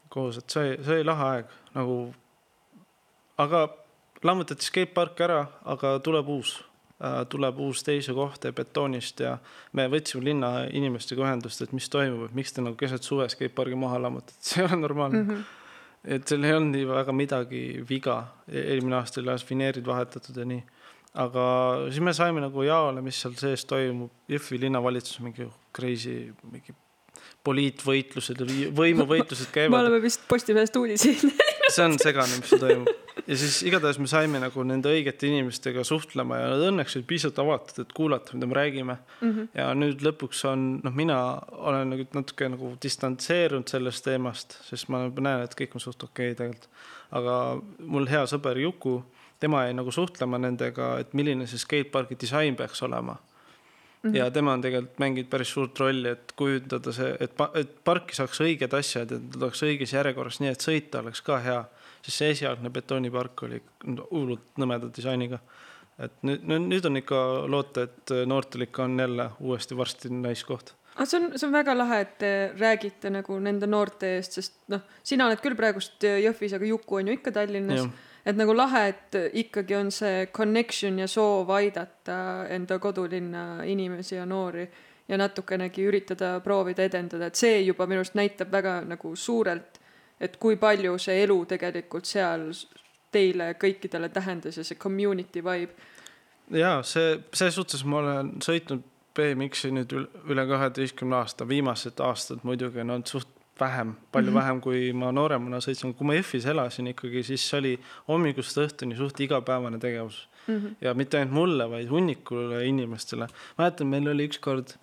koos, et see, see oli lahe aeg nagu. aga lammutati skatepark ära, aga tuleb uus tuleb uus teise kohta betoonist ja me võtsime linna inimestega ühendust, et mis toimub, et miks te nagu keset suve skatepargi maha lammutate, see ei ole normaalne mm. -hmm. et seal ei olnud nii väga midagi viga, eelmine aasta oli alles vineerid vahetatud ja nii. aga siis me saime nagu jaole, mis seal sees toimub, Jõhvi linnavalitsus mingi crazy, mingi poliitvõitlused ja võimuvõitlused me käivad. oleme vist Postimehest uudiseid see on segane, mis seal toimub. ja siis igatahes me saime nagu nende õigete inimestega suhtlema ja nad õnneks olid piisavalt avatud, et kuulata, mida me räägime mm. -hmm. ja nüüd lõpuks on, noh, mina olen nagu natuke nagu distantseerunud sellest teemast, sest ma nagu näen, et kõik on suht okei okay tegelikult. aga mul hea sõber Juku, tema jäi nagu suhtlema nendega, et milline see skatepargi disain peaks olema -hmm. ja tema on tegelikult mänginud päris suurt rolli, et kujundada see, et, et parki saaks õiged asjad, et ta oleks õiges järjekorras, nii et sõita oleks ka hea. sest see esialgne betoonipark oli hullult nõmeda disainiga. et nüüd, nüüd on ikka loota, et noortel ikka on jälle uuesti varsti naiskoht. aga see on, see on väga lahe, et te räägite nagu nende noorte eest, sest noh, sina oled küll praegust Jõhvis, aga Juku on ju ikka Tallinnas. Et nagu lahe, et ikkagi on see connection ja soov aidata enda kodulinna inimesi ja noori ja natukenegi üritada proovida edendada, et see juba minu arust näitab väga nagu suurelt, et kui palju see elu tegelikult seal teile kõikidele tähendas ja see community vibe. ja see, selles suhtes ma olen sõitnud BMX-i nüüd üle kaheteistkümne aasta, viimased aastad muidugi on olnud suht vähem, palju mm -hmm. vähem, kui ma nooremana sõitsin, kui ma Jõhvis elasin ikkagi, siis oli hommikust õhtuni suht igapäevane tegevus mm. -hmm. ja mitte ainult mulle, vaid hunnikule inimestele. mäletan, meil oli ükskord,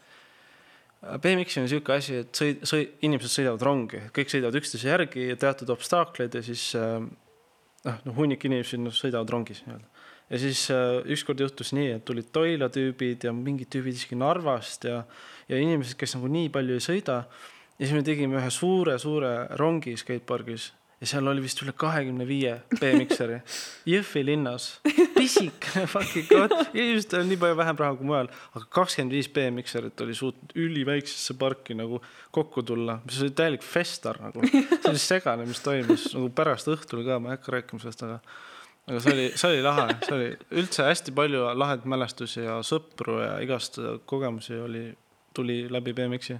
BMX-i on niisugune asi, et sõid-, sõi-, inimesed sõidavad rongi, kõik sõidavad üksteise järgi ja teatud obstaakleid ja siis noh, noh hunnik inimesi no, sõidavad rongis nii-öelda ja siis äh, ükskord juhtus nii, et tulid Toila tüübid ja mingid tüübid isegi Narvast ja, ja inimesed, kes nagu nii palju ei sõida. Ja siis me tegime ühe suure-suure rongi skatepargis ja seal oli vist üle kahekümne viie BMX-eri Jõhvi linnas, pisikene fucking koht, inimestel on nii palju vähem raha kui mujal, aga kakskümmend viis BMX-erit oli suutnud üliväiksesse parki nagu kokku tulla, mis oli täielik festar nagu, see oli segane, mis toimus nagu pärast õhtul ka, ma ei hakka rääkima sellest, aga aga see oli, see oli lahe, see oli üldse hästi palju lahedaid mälestusi ja sõpru ja igast kogemusi oli, tuli läbi BMX-i.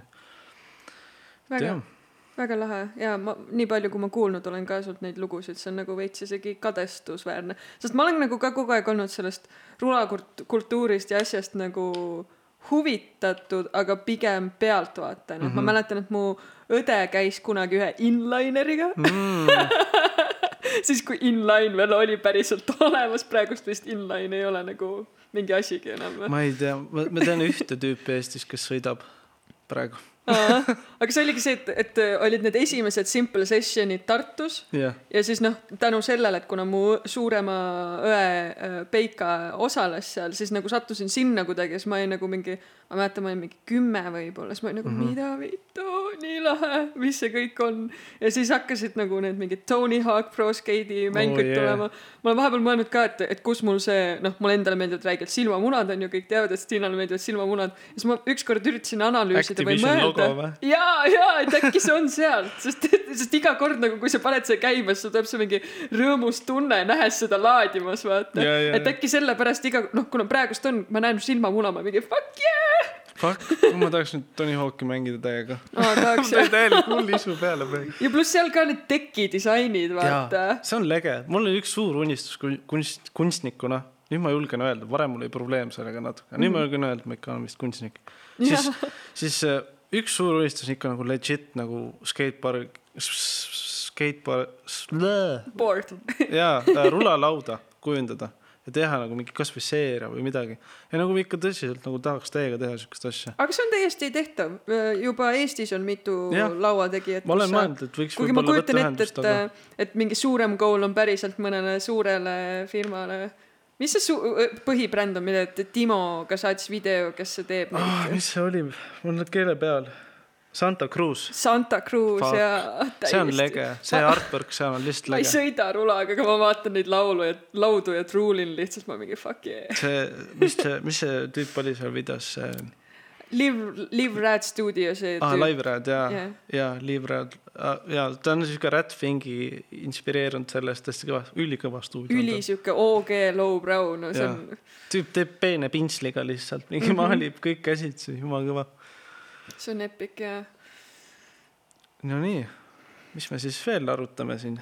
väga, väga lahe ja ma nii palju, kui ma kuulnud olen ka sult neid lugusid, see on nagu veits isegi kadestusväärne, sest ma olen nagu ka kogu aeg olnud sellest rulakultuurist ja asjast nagu huvitatud, aga pigem pealtvaatajana mm, -hmm. ma mäletan, et mu õde käis kunagi ühe inlineriga mm. siis kui inline veel oli päriselt olemas, praegust vist inline ei ole nagu mingi asigi enam. ma ei tea, ma tean ühte tüüpi Eestis, kes sõidab praegu. Aga see oligi see, et, et olid need esimesed Simple Sessionid Tartus jah, ja siis noh, tänu sellele, et kuna mu suurema õe äh, Peika osales seal, siis nagu sattusin sinna kuidagi ja siis ma olin nagu mingi, ma mäletan, ma olin mingi kümme võib-olla, siis ma olin nagu mm -hmm. mida vittu, nii lahe, mis see kõik on. ja siis hakkasid nagu need mingid Tony Hawk Pro Skate'i mängud Oh, yeah. tulema. ma olen vahepeal mõelnud ka, et, et kus mul see, noh, mulle endale meeldivad räigelt silmamunad on ju, kõik teavad, et Stiinale meeldivad silmamunad. siis ma ükskord üritasin analüüsida või Activision logo mõelda või?. ja, ja, et äkki see on sealt, sest, sest iga kord nagu, kui sa paned selle käima, siis sul tuleb see mingi rõõmus tunne, nähes seda laadimas, vaata et äkki sellepärast iga, noh, kuna praegust on, ma näen silmamuna, ma mingi fuck yeah. fuck, ma tahaks nüüd Tony Hawk'i mängida täiega. aa, tahaks jah. täielik hull isu peale praegu. ja pluss seal ka need teki disainid, vaata. see on lege, mul oli üks suur unistus kun- kunst, kunstnikuna, nüüd ma julgen öelda, varem mul oli probleem sellega natuke, nüüd ma julgen öelda, et ma ikka olen vist kunstnik. siis, siis äh, üks suur unistus on ikka nagu legit nagu skatepark, skatepark, Board. jaa, rulalauda kujundada ja teha nagu mingi kasvõi seeria või midagi. ja nagu ikka tõsiselt nagu tahaks täiega teha siukest asja. aga see on täiesti tehtav, juba Eestis on mitu Jah. lauategijat. ma olen mõelnud, et võiks kuigi ma kujutan ette, ühendust, et aga, et mingi suurem goal on päriselt mõnele suurele firmale. Mis see su-, põhibränd on, mida te Timoga saatis video, kes see teeb neid? mis see oli, mul on keele peal. Santa Cruz, Santa Cruz Fuck. ja. see on lege, see artwork seal on lihtsalt ma ei lege. sõida rulaga, aga ma vaatan neid laulu ja laudu ja truulin lihtsalt, ma mingi fuck yeah. see, mis see, mis see tüüp oli seal videos, see Live, Live Rad Studio see ah,. Live Rad ja Jah. ja Live Rad ah, ja ta on siuke Rat Fingi inspireerunud sellest hästi kõva, ülikõva stuudio. üli sihuke OG lowbrow, no see Jaa. on, tüüp teeb peene pintsliga lihtsalt, mingi maalib kõik käsitsi, jumala kõva. see on epic ja no nii, mis me siis veel arutame siin?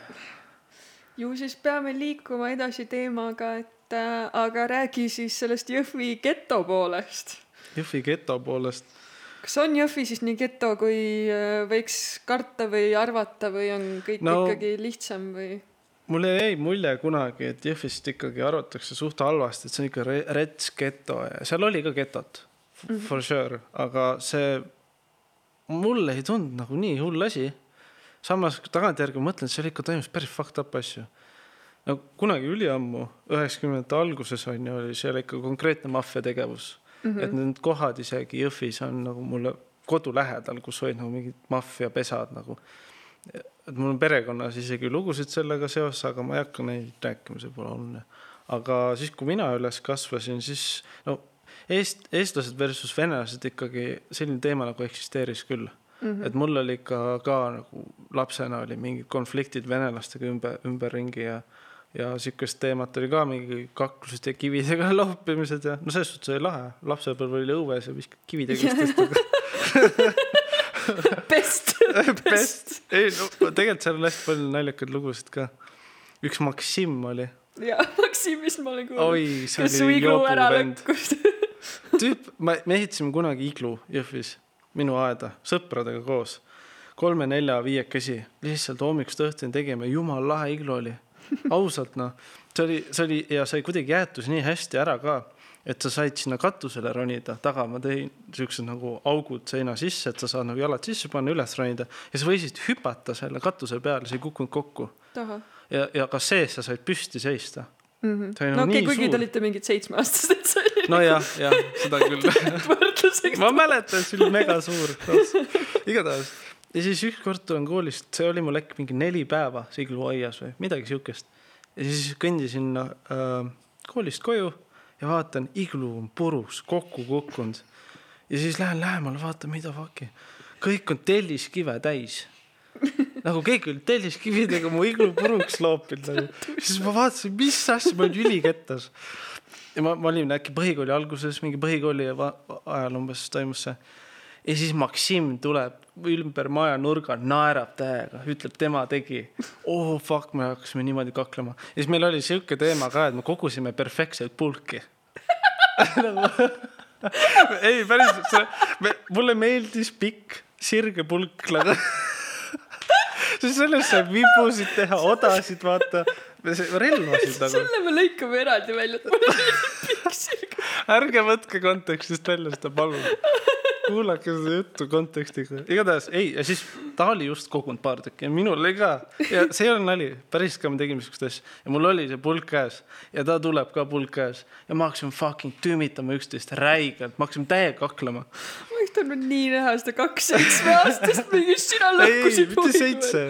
ju siis peame liikuma edasi teemaga, et äh, aga räägi siis sellest Jõhvi geto poolest. Jõhvi geto poolest, kas on Jõhvi siis nii geto, kui äh, võiks karta või arvata või on kõik No- ikkagi lihtsam või? mulle jäi mulje kunagi, et Jõhvist ikkagi arvatakse suht halvasti, et see on ikka re- rets geto ja seal oli ka getot mm, -hmm. for sure, aga see mulle ei tundunud nagu nii hull asi. samas tagantjärgi mõtlen, et seal ikka toimus päris fucked up asju. no kunagi üliammu, üheksakümnendate alguses on ju, oli seal ikka konkreetne maffia tegevus mm. -hmm. et need kohad isegi Jõhvis on nagu mulle kodu lähedal, kus olid nagu mingid maffiapesad nagu et mul on perekonnas isegi lugusid sellega seoses, aga ma ei hakka neid rääkima, see pole oluline. aga siis, kui mina üles kasvasin, siis no eest-, eestlased versus venelased ikkagi selline teema nagu eksisteeris küll mm. -hmm. et mul oli ikka ka nagu lapsena oli mingid konfliktid venelastega ümber, ümberringi ja ja sihukest teemat oli ka mingi kaklused ja kividega loopimised ja no selles suhtes oli lahe, lapsepõlv oli õues ja viskad kividega üksteist aga Best, best. ei no tegelikult seal on hästi palju naljakaid lugusid ka. üks Maksim oli, ja Maksimist ma olen kuulnud. kes su oli iglu ära lõhkus. tüüp, me, me ehitasime kunagi iglu Jõhvis, minu aeda, sõpradega koos. kolme, nelja, viiekesi, lihtsalt hommikust õhtuni tegime, jumala lahe iglu oli. Ausalt noh, see oli, see oli ja sai kuidagi jäetus nii hästi ära ka, et sa said sinna katusele ronida, taga ma tõin siuksed nagu augud seina sisse, et sa saad nagu jalad sisse panna, üles ronida ja sa võisid hüpata selle katuse peale, sa ei kukkunud kokku ja, ja ka sees sa said püsti seista. mm. See -hmm. nagu no okei nii okay,, kuigi te olite mingid seitsmeaastased, see oli nojah, jah, seda küll ma mäletan, see oli mega suur. igatahes ja siis ükskord tulen koolist, see oli mul äkki mingi neli päeva see igluaias või midagi siukest. ja siis kõndisin äh, koolist koju ja vaatan, iglu on purus, kokku kukkunud. ja siis lähen lähemale, vaatan, mida fuck'i, kõik on telliskive täis. nagu keegi oli telliskividega mu iglu puruks loopinud nagu. siis ma vaatasin, mis asja, ma olin ülikettas ja ma, ma olin äkki põhikooli alguses, mingi põhikooli ajal umbes toimus see. ja siis Maksim tuleb ümber maja nurga, naerab täiega, ütleb, tema tegi. oh fuck, me hakkasime niimoodi kaklema. ja siis meil oli sihuke teema ka, et me kogusime perfektselt pulki ei, päriselt, see, mulle meeldis pikk sirge pulk nagu. sest sellest saab vibusid teha, odasid vaata, relvasid nagu. selle me lõikame eraldi välja, et mul on piksil. Ärge võtke kontekstist välja seda, palun. kuulake seda juttu kontekstiga. igatahes ei, ja siis ta oli just kogunud paar tükki ja minul oli ka. Ja see ei ole nali, päriselt ka me tegime siukest asja. Ja mul oli see pulk käes. Ja ta tuleb ka pulk käes. Ja me hakkasime fucking tümitama üksteist räigelt, me hakkasime täiega kaklema. ma oleks tahtnud nii näha seda kaks seitsme aastast mingi sina ei, ei, lõhkusid mitte seitse,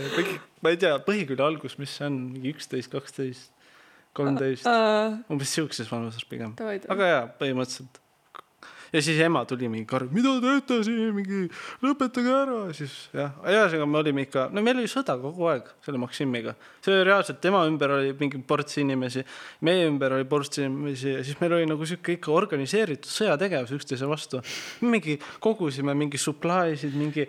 ma ei tea, põhikooli algus, mis see on, mingi üksteist, kaksteist, kolmteist, umbes siukses vanuses pigem. Aga jaa, põhimõtteliselt. Ja siis ema tuli mingi karm, mida te teete siin, mingi lõpetage ära, siis jah, ühesõnaga me olime ikka, no meil oli sõda kogu aeg selle Maksimiga. see oli reaalselt, tema ümber oli mingi ports inimesi, meie ümber oli ports inimesi ja siis meil oli nagu sihuke ikka organiseeritud sõjategevus üksteise vastu. mingi kogusime mingi supply sid, mingi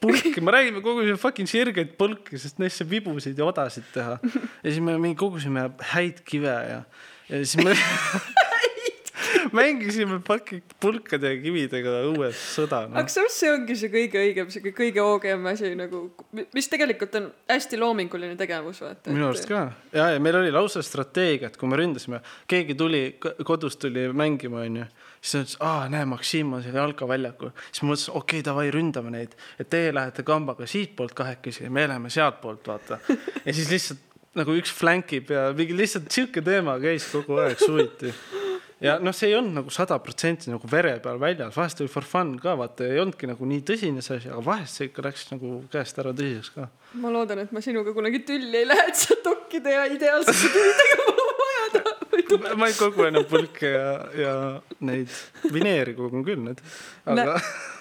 pulki, me kogusime fucking sirgeid pulki, sest neisse vibusid ja odasid teha. ja siis me mingi kogusime häid kive ja, ja siis me mängisime fucking pulkade ja kividega õues sõda no. aga. samas see ongi see kõige õigem, sihuke kõige oogem asi nagu, mis tegelikult on hästi loominguline tegevus, vaata. minu arust. ka ja, ja meil oli lausa strateegia, et kui me ründasime, keegi tuli kodust tuli mängima, onju. siis ta ütles, aa näe, Maksim on seal jalkaväljakul. siis ma mõtlesin, okei okay,, davai, ründame neid. et teie lähete kambaga siitpoolt kahekesi ja me läheme sealtpoolt, vaata. ja siis lihtsalt nagu üks flankib ja mingi lihtsalt sihuke teema käis kogu aeg suviti ja noh, see ei olnud nagu sada protsenti nagu vere peal väljas, vahest oli for fun ka vaata, ei olnudki nagu nii tõsine see asi, aga vahest see ikka läks nagu käest ära tõsiseks ka. ma loodan, et ma sinuga kunagi tülli ei lähe, et sa dokkide ja ideaalsete tülidega. ma ei kogu enam pulke ja, ja neid vineeri kogun küll nüüd, aga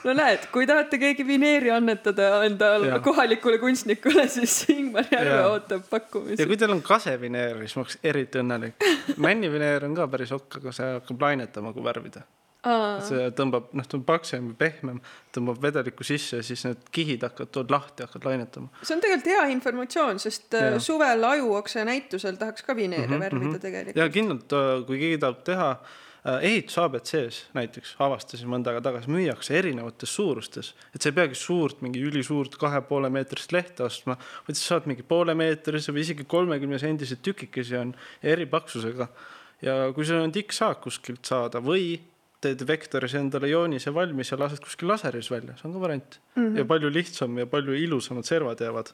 no näed, kui tahate keegi vineeri annetada enda Jaa. kohalikule kunstnikule, siis Ingmar Järve Jaa. ootab ja pakkumisi. kui teil on kasevineer, siis ma oleks eriti õnnelik. männivineer on ka päris okk, aga see hakkab lainetama, kui värvida. See tõmbab, noh, ta on paksem ja pehmem, tõmbab vedelikku sisse ja siis need kihid hakkavad, tulevad lahti, hakkavad lainetama. see on tegelikult hea informatsioon, sest äh, Jaa. suvel ajuokse näitusel tahaks ka vineere Mhm, värvida mhm. tegelikult. ja kindlalt, kui keegi tahab teha äh, ehitus abc-s näiteks, avastasin mõnda aega tagasi, müüakse erinevates suurustes, et sa ei peagi suurt, mingi ülisuurt kahe poole meetrist lehte ostma, vaid sa saad mingi poolemeetrise või isegi kolmekümne sendised tükikesi on eri paksusega. ja kui sul on tikksaak kuskilt saada või teed vektoris endale joonise valmis ja lased kuskil laseris välja, see on ka variant mm. -hmm. ja palju lihtsam ja palju ilusamad servad jäävad.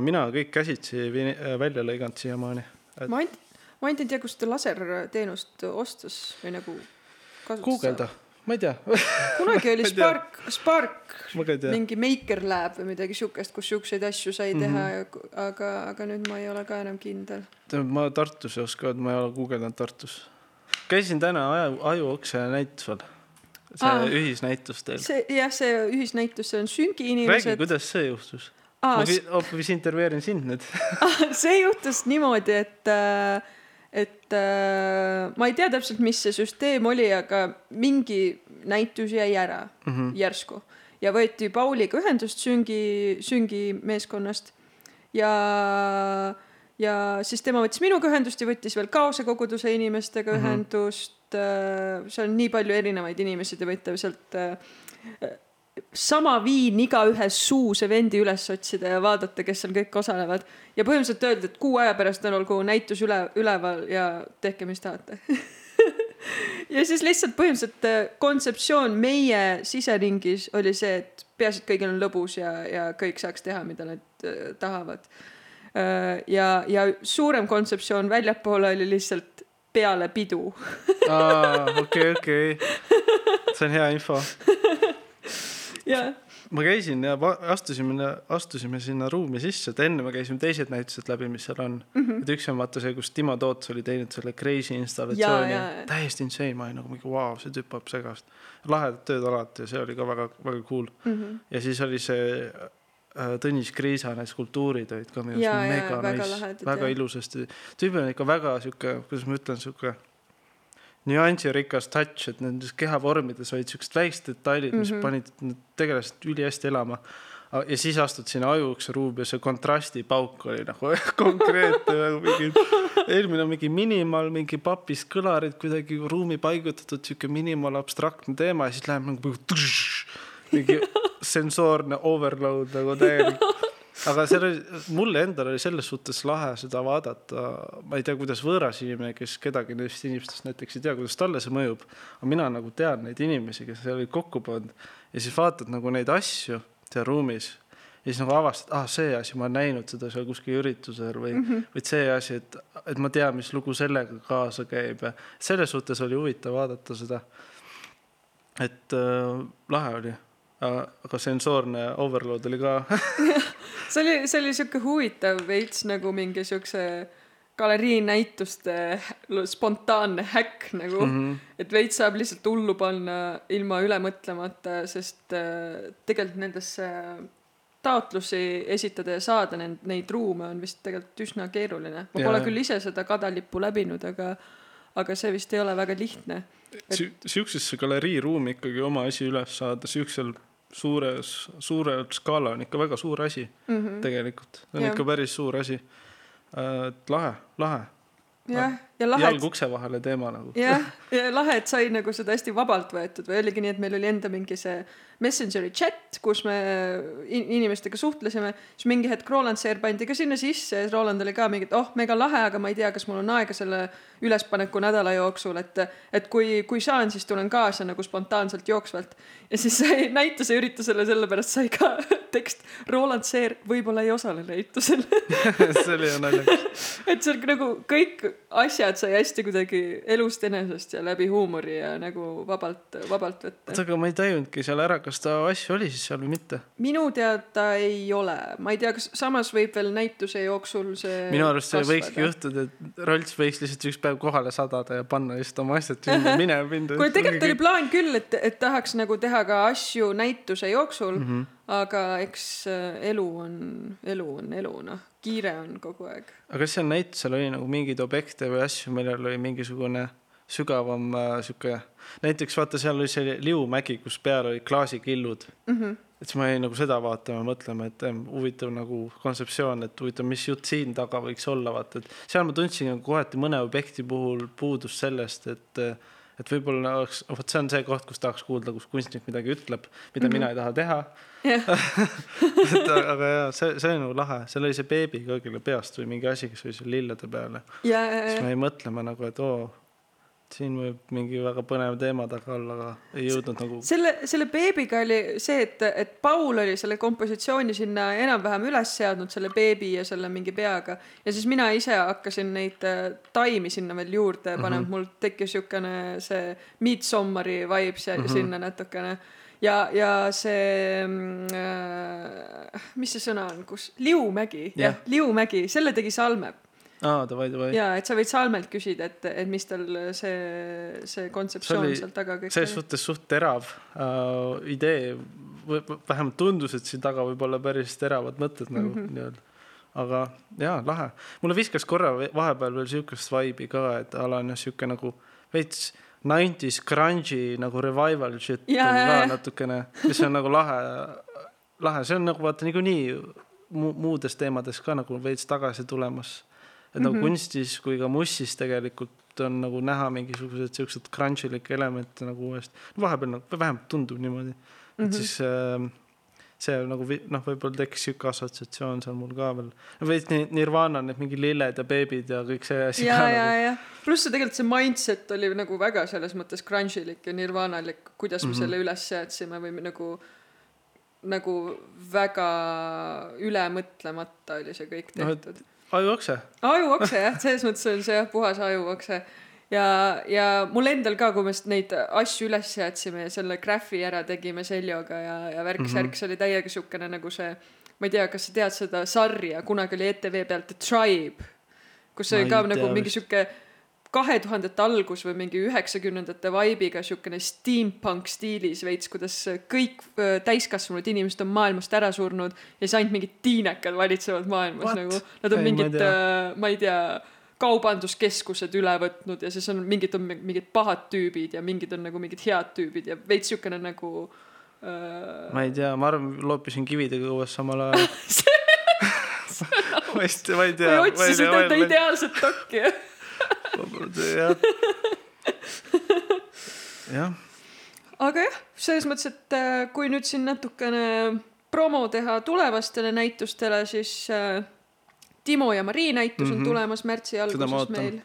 mina kõik käsitsi äh, välja lõiganud siiamaani. ma ainult, ma ainult ei tea, kust laserteenust ostas või nagu kasutas. guugelda, ma ei tea. kunagi oli. Spark, Spark mingi Maker Lab või midagi siukest, kus siukseid asju sai teha mm, -hmm. aga, aga nüüd ma ei ole ka enam kindel. ma Tartus ei oska öelda, ma ei ole guugeldanud Tartus. Käisin täna aju, ajuokse näitusel. see Aa. ühisnäitus teil. see jah, see ühisnäitus, see on süngi räägi, inimesed. kuidas see juhtus? Ma hoopis intervjueerin sind nüüd. see juhtus niimoodi, et, et äh, ma ei tea täpselt, mis see süsteem oli, aga mingi näitus jäi ära mm. -hmm. järsku ja võeti Pauliga ühendust süngi, süngi meeskonnast ja, ja siis tema võttis minuga ühendust ja võttis veel Kaose koguduse inimestega mm. -hmm. ühendust. seal on nii palju erinevaid inimesi, te võite sealt äh, sama viin igaühes suus evendi üles otsida ja vaadata, kes seal kõik osalevad. ja põhimõtteliselt öeldi, et kuu aja pärast on olgu näitus üle, üleval ja tehke, mis tahate. ja siis lihtsalt põhimõtteliselt äh, kontseptsioon meie siseringis oli see, et peaasi, et kõigil on lõbus ja, ja kõik saaks teha, mida nad äh, tahavad. ja, ja suurem kontseptsioon väljapoole oli lihtsalt peale pidu. okei, okei. see on hea info. jah, ma käisin ja astusime, astusime sinna ruumi sisse, et enne me käisime teised näitused läbi, mis seal on mm. -hmm. et üks on vaata see, kus Timo Toots oli teinud selle crazy installatsiooni täiesti insane, ma olin nagu mingi vau, see tüüp ajab segast. lahedad tööd alati ja see oli ka väga, väga cool mm. -hmm. ja siis oli see äh, Tõnis Kriisa need skulptuurid olid ka minu arust mega väga nice, väga jah. ilusasti. tüübil on ikka väga sihuke, kuidas ma ütlen, sihuke nüansirikas touch, et nendes kehavormides olid siuksed väiksed detailid, mis mm. -hmm. panid tegelased ülihästi elama. ja siis astud sinna ajuukse ruumi ja see kontrastipauk oli nagu konkreetne nagu mingi, eelmine on mingi minimal, mingi papist kõlarid kuidagi ruumi paigutatud, sihuke minimal abstraktne teema ja siis läheb nagu tšš, mingi sensoorne overload nagu täielik. aga seal oli, mulle endale oli selles suhtes lahe seda vaadata, ma ei tea, kuidas võõras inimene, kes kedagi neist inimestest näiteks ei tea, kuidas talle see mõjub. aga mina nagu tean neid inimesi, kes seal olid kokku pannud ja siis vaatad nagu neid asju seal ruumis ja siis nagu avastad, ah see asi, ma olen näinud seda seal kuskil üritusel või mm, -hmm. või see asi, et, et ma tean, mis lugu sellega kaasa käib ja selles suhtes oli huvitav vaadata seda. et äh, lahe oli, aga sensoorne overload oli ka see oli, see oli siuke huvitav veits nagu mingi siukse galeriinäituste spontaanne häkk nagu mm. -hmm. et veits saab lihtsalt hullu panna ilma üle mõtlemata, sest äh, tegelikult nendesse taotlusi esitada ja saada neid, neid ruume on vist tegelikult üsna keeruline. ma Jaa, pole küll ise seda kadalippu läbinud, aga, aga see vist ei ole väga lihtne. Sü- siuksesse galeriiruumi ikkagi oma asi üles saada, siuksel suures, suurel skaala on ikka väga suur asi mm -hmm. tegelikult, see on ja. ikka päris suur asi. et lahe, lahe, jah, ja lahe, jalg ukse vahele teema nagu. jah, ja lahe, et sai nagu seda hästi vabalt võetud või oligi nii, et meil oli enda mingi see Messengeri chat, kus me in- inimestega suhtlesime, siis mingi hetk Roland Seer pandi ka sinna sisse ja Roland oli ka mingi, et oh, mega lahe, aga ma ei tea, kas mul on aega selle ülespaneku nädala jooksul, et et kui, kui saan, siis tulen kaasa nagu spontaanselt jooksvalt. ja siis sai näituse üritusele, sellepärast sai ka tekst Roland Seer võib-olla ei osale näitusel. see oli ju naljakas. et seal nagu kõik asjad sai hästi kuidagi elust enesest ja läbi huumori ja nagu vabalt, vabalt võtta. oota, aga ma ei tajunudki seal ära, kas ta asju oli siis seal või mitte. minu teada ei ole, ma ei tea, kas samas võib veel näituse jooksul see minu arust see võikski kasvada. juhtuda, et Rolts võiks lihtsalt üks päev kohale sadada ja panna lihtsalt oma asjad sinna minema pinda. kuule, tegelikult oli plaan küll, et, et tahaks nagu teha ka asju näituse jooksul mm. -hmm. aga eks äh, elu on, elu on elu, noh, kiire on kogu aeg. aga kas seal näitusel oli nagu mingeid objekte või asju, millel oli mingisugune sügavam äh, sihuke, näiteks vaata, seal oli see liumägi, kus peal olid klaasikillud mm. -hmm. et siis ma jäin nagu seda vaatama, mõtlema, et em, huvitav nagu kontseptsioon, et huvitav, mis jutt siin taga võiks olla, vaata, et seal ma tundsin nagu kohati mõne objekti puhul puudust sellest, et et võib-olla oleks, vot see on see koht, kus tahaks kuulda, kus kunstnik midagi ütleb, mida mm -hmm. mina ei taha teha. jah, et aga jaa, see, see oli nagu lahe, seal oli see beebi ka, kelle peast või mingi asi, kes oli seal lillede peal ja, siis ja ma jäin mõtlema nagu, et oo, siin võib mingi väga põnev teema taga olla, aga ei jõudnud nagu. selle, selle beebiga oli see, et, et Paul oli selle kompositsiooni sinna enam-vähem üles seadnud, selle beebi ja selle mingi peaga. ja siis mina ise hakkasin neid äh, taimi sinna veel juurde panema mm, -hmm. mul tekkis siukene see Midsommari vibes ja mm -hmm. sinna natukene. ja, ja see mm, äh,, mis see sõna on, kus, Liumägi, jah Jah., Liumägi, selle tegi Salme aa, davai, davai. ja et sa võid Salmelt küsida, et, et mis tal see, see kontseptsioon seal taga kõik selles suhtes suht terav uh, idee, vähemalt tundus, et siin taga võib olla päris teravad mõtted nagu mm -hmm. nii-öelda. aga jaa, lahe. mulle viskas korra vahepeal veel sihukest vibe'i ka, et ala on jah sihuke nagu veits 90s grunge'i nagu revival shit Jaa, on ka natukene, mis on nagu lahe, lahe, see on nagu vaata niikuinii mu- muudes teemades ka nagu veits tagasi tulemas. Et Mhm. nagu mm -hmm. kunstis kui ka mussis tegelikult on nagu näha mingisugused siuksed crunch'ilikke elemente nagu uuesti, vahepeal nagu vähemalt tundub niimoodi, et mm Mhm. -hmm. siis äh, see nagu noh, võib-olla tekkis sihuke assotsiatsioon seal mul ka veel. veits nii Nirvana need mingi lilled ja beebid ja kõik see asi ja, ja, nagu. ja pluss see tegelikult see mindset oli nagu väga selles mõttes grunge'ilik ja nirvanalik, kuidas me mm Mhm. -hmm. selle üles seadsime või nagu nagu väga ülemõtlemata oli see kõik tehtud. ajuokse. ajuokse jah, selles mõttes on see jah, puhas ajuokse. ja, ja mul endal ka, kui me neid asju üles seadsime ja selle graffi ära tegime Seljoga ja, ja värk-särk mm, -hmm. see oli täiega siukene nagu see, ma ei tea, kas sa tead seda sarja, kunagi oli ETV peal The Tribe, kus oli ka nagu mingi sihuke kahe tuhandete algus või mingi üheksakümnendate vibe'iga siukene steampunk stiilis veits, kuidas kõik öö, täiskasvanud inimesed on maailmast ära surnud ja siis ainult mingid tiinekad valitsevad maailmas What? nagu. Nad on Ei, mingid, tea. ma ei tea, kaubanduskeskused üle võtnud ja siis on mingid on mi- mingid pahad tüübid ja mingid on nagu mingid head tüübid ja veits siukene nagu äh, ma ei tea, ma arvan, loopisin kividega õues samal ajal. ma ei, ma ei tea. otsisid enda ideaalset dokki jah. aga jah, selles mõttes, et äh, kui nüüd siin natukene promo teha tulevastele näitustele, siis äh, Timo ja Marii näitus mm -hmm. Mhm. on tulemas märtsi alguses meil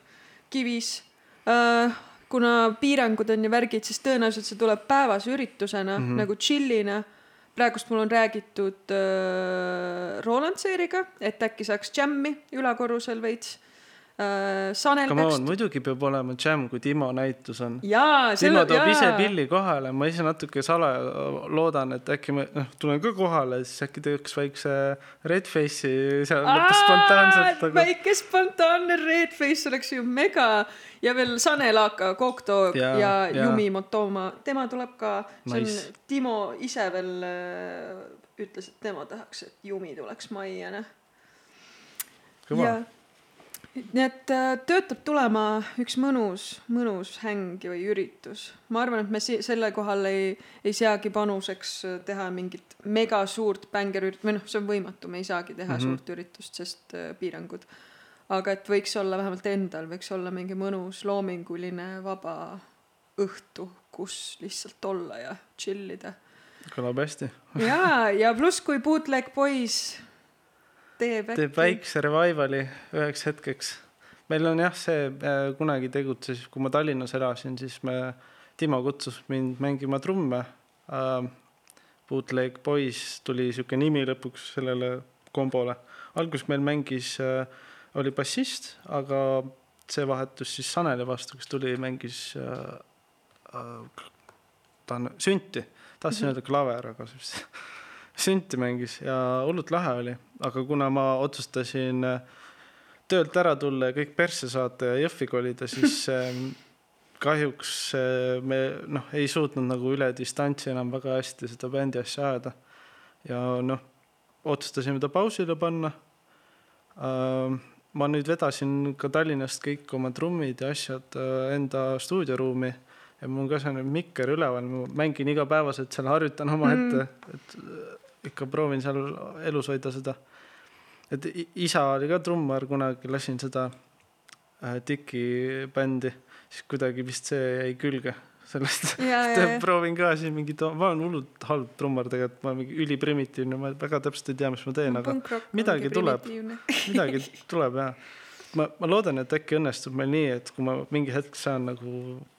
Kivis äh,. kuna piirangud on ja värgid, siis tõenäoliselt see tuleb päevase üritusena mm Mhm. -hmm. nagu chill'ina. praegust mul on räägitud äh, Roland Seeriga, et äkki saaks džämmi ülakorrusel veits. Sanel Come peaks on, muidugi peab olema jam, kui Timo näitus on. jaa, Timo toob ise pilli kohale, ma ise natuke salaja loodan, et äkki ma noh, tulen ka kohale, siis äkki teeks väikse red face'i seal mõttes spontaanselt, aga väike spontaanne red face oleks ju mega ja veel Sanel Aaka, Kokto ja, Jaa, ja jaa. Jumi Motoma, tema tuleb ka, see on Nice. Timo ise veel äh, ütles, et tema tahaks, et Jumi tuleks majja, noh. kõva. Nii et äh, töötab tulema üks mõnus, mõnus häng või üritus. ma arvan, et me si- selle kohal ei, ei seagi panuseks äh, teha mingit mega suurt bängerürit- või noh, see on võimatu, me ei saagi teha mm. -hmm. suurt üritust, sest äh, piirangud. aga et võiks olla vähemalt endal võiks olla mingi mõnus loominguline vaba õhtu, kus lihtsalt olla ja chill ida. kõlab hästi. ja, ja pluss, kui bootleg poiss teeb äkki. teeb väikse revival'i üheks hetkeks. meil on jah, see äh, kunagi tegutses, kui ma Tallinnas elasin, siis me, Timo kutsus mind mängima trumme äh,. Bootleg Boys tuli sihuke nimi lõpuks sellele kombole. alguses meil mängis äh,, oli bassist, aga see vahetus siis Saneli vastu, kes tuli, mängis äh, äh, ta on sünti, tahtsin öelda klaver, aga siis sünti mängis ja hullult lahe oli, aga kuna ma otsustasin äh, töölt ära tulla ja kõik persse saata ja Jõhvi kolida, siis ähm, kahjuks äh, me noh, ei suutnud nagu üle distantsi enam väga hästi seda bändi asja ajada. ja noh, otsustasime ta pausile panna. ma nüüd vedasin ka Tallinnast kõik oma trummid ja asjad äh, enda stuudioruumi ja mul on ka selline mikker üleval, ma mängin igapäevaselt seal, harjutan omaette mm., et ikka proovin seal elus hoida seda. et isa oli ka trummar, kunagi lasin seda äh, Tiki bändi, siis kuidagi vist see jäi külge sellest. proovin ka siin mingit, ma olen hullult halb trummar tegelikult, ma olen mingi üliprimitiivne, ma väga täpselt ei tea, mis ma teen, aga midagi tuleb. midagi tuleb ja ma, ma loodan, et äkki õnnestub meil nii, et kui ma mingi hetk saan nagu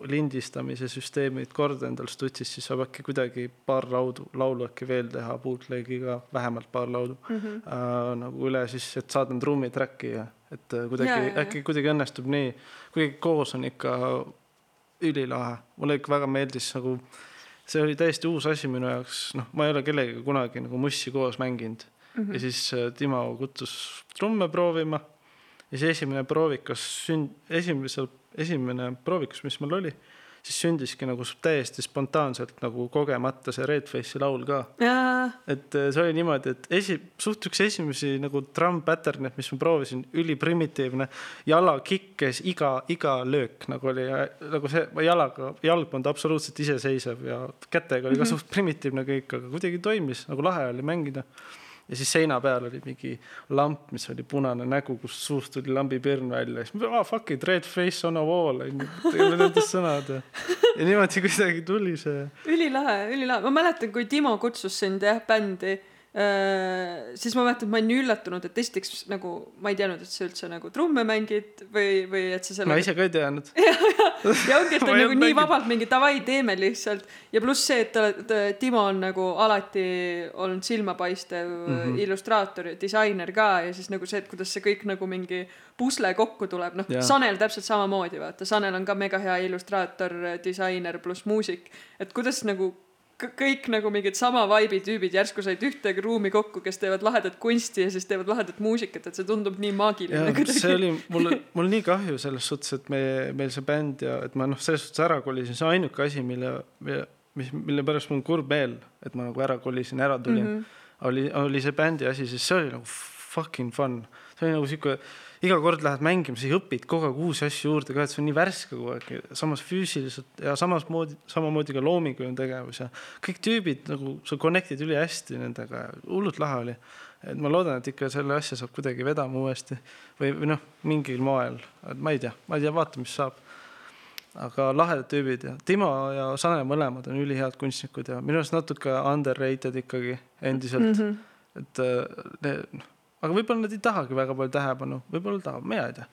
lindistamise süsteemid korda endal stutsis, siis saab äkki kuidagi paar laudu, laulu äkki veel teha, bootleg'iga vähemalt paar laudu mm. -hmm. äh, nagu üle siis, et saadan trummi track'i ja et äh, kuidagi jaa, jaa. äkki kuidagi õnnestub nii, kuidagi koos on ikka ülilahe, mulle ikka väga meeldis nagu, see oli täiesti uus asi minu jaoks, noh, ma ei ole kellegagi kunagi nagu mussi koos mänginud mm. -hmm. ja siis äh, Timo kutsus trumme proovima ja see esimene proovikas sünd-, esimesel, esimene proovikas, mis mul oli, siis sündiski nagu täiesti spontaanselt nagu kogemata see Red Face'i laul ka. Et äh, see oli niimoodi, et esi, suht üks esimesi nagu drum pattern'e, mis ma proovisin, üliprimitiivne, jala kikkes iga, iga löök nagu oli ja nagu see jalaga, jalg polnud absoluutselt iseseisev ja kätega oli ka suht primitiivne kõik, aga kuidagi toimis, nagu lahe oli mängida. Ja siis seina peal oli mingi lamp, mis oli punane nägu, kust suust tuli lambipirn välja, siis ma ah, fuck it, red face on a wall, onju, nendest sõnad. Ja, ja niimoodi kuidagi tuli see. Ülilahe, ülilahe, ma mäletan, kui Timo kutsus sind jah bändi siis ma mäletan, ma olin nii üllatunud, et esiteks nagu ma ei teadnud, et sa üldse nagu trumme mängid või, või et sa ma sellega ise ka ei teadnud. ja ongi, et Ma on nagu nii vabalt mingi davai, teeme lihtsalt ja pluss see, et te olete, Timo on nagu alati olnud silmapaistev mm. -hmm. illustraator ja disainer ka ja siis nagu see, et kuidas see kõik nagu mingi pusle kokku tuleb, noh. Sanel täpselt samamoodi vaata, Sanel on ka mega hea illustraator, disainer pluss muusik, et kuidas nagu kõik nagu mingid sama vibe'i tüübid järsku said ühte ruumi kokku, kes teevad lahedat kunsti ja siis teevad lahedat muusikat, et see tundub nii maagiline see oli mul, mul nii kahju selles suhtes, et me, meil see bänd ja et ma noh, selles suhtes ära kolisin, see ainuke asi, mille, mis, mille pärast mul on kurb meel, et ma nagu ära kolisin, ära tulin mm. -hmm. oli, oli see bändi asi, sest see oli nagu fucking fun. see oli nagu sihuke, iga kord lähed mängima, sa õpid kogu aeg uusi asju juurde ka, et see on nii värske kogu aeg, samas füüsiliselt ja samas moodi, samamoodi ka loominguline tegevus ja kõik tüübid nagu sa connect'id ülihästi nendega hullult lahe oli et ma loodan, et ikka selle asja saab kuidagi vedama uuesti või, või noh, mingil moel, et ma ei tea, ma ei tea, vaatame, mis saab. aga lahedad tüübid ja Timo ja Sane mõlemad on ülihead kunstnikud ja minu arust natuke underrated ikkagi endiselt mm. -hmm. et ne, aga võib-olla nad ei tahagi väga palju tähelepanu, võib-olla tahavad, mina ei tea.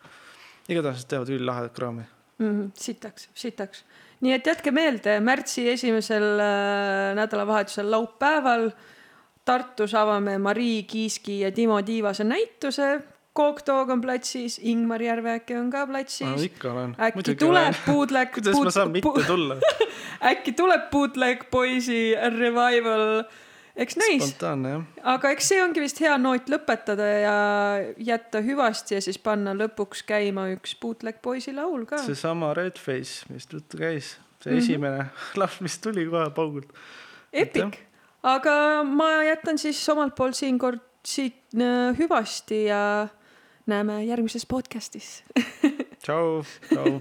igatahes nad teevad ülilahedat kraami. Mm -hmm. sitaks, sitaks. nii et jätke meelde, märtsi esimesel äh, nädalavahetusel laupäeval Tartus avame Marii Kiiski ja Timo Tiivase näituse. Coke Dog on platsis, Ingmar Järveäki on ka platsis no ikka olen. äkki tuleb bootleg kuidas ma saan mitte tulla? äkki tuleb bootleg poisi revival, eks näis. aga eks see ongi vist hea noot lõpetada ja jätta hüvasti ja siis panna lõpuks käima üks bootleg poisi laul ka. seesama Red Face, millest juttu käis, see mm -hmm. esimene laul, mis tuli kohe paugult. Epic, aga ma jätan siis omalt poolt siinkord siit äh, hüvasti ja näeme järgmises podcast'is tšau, tšau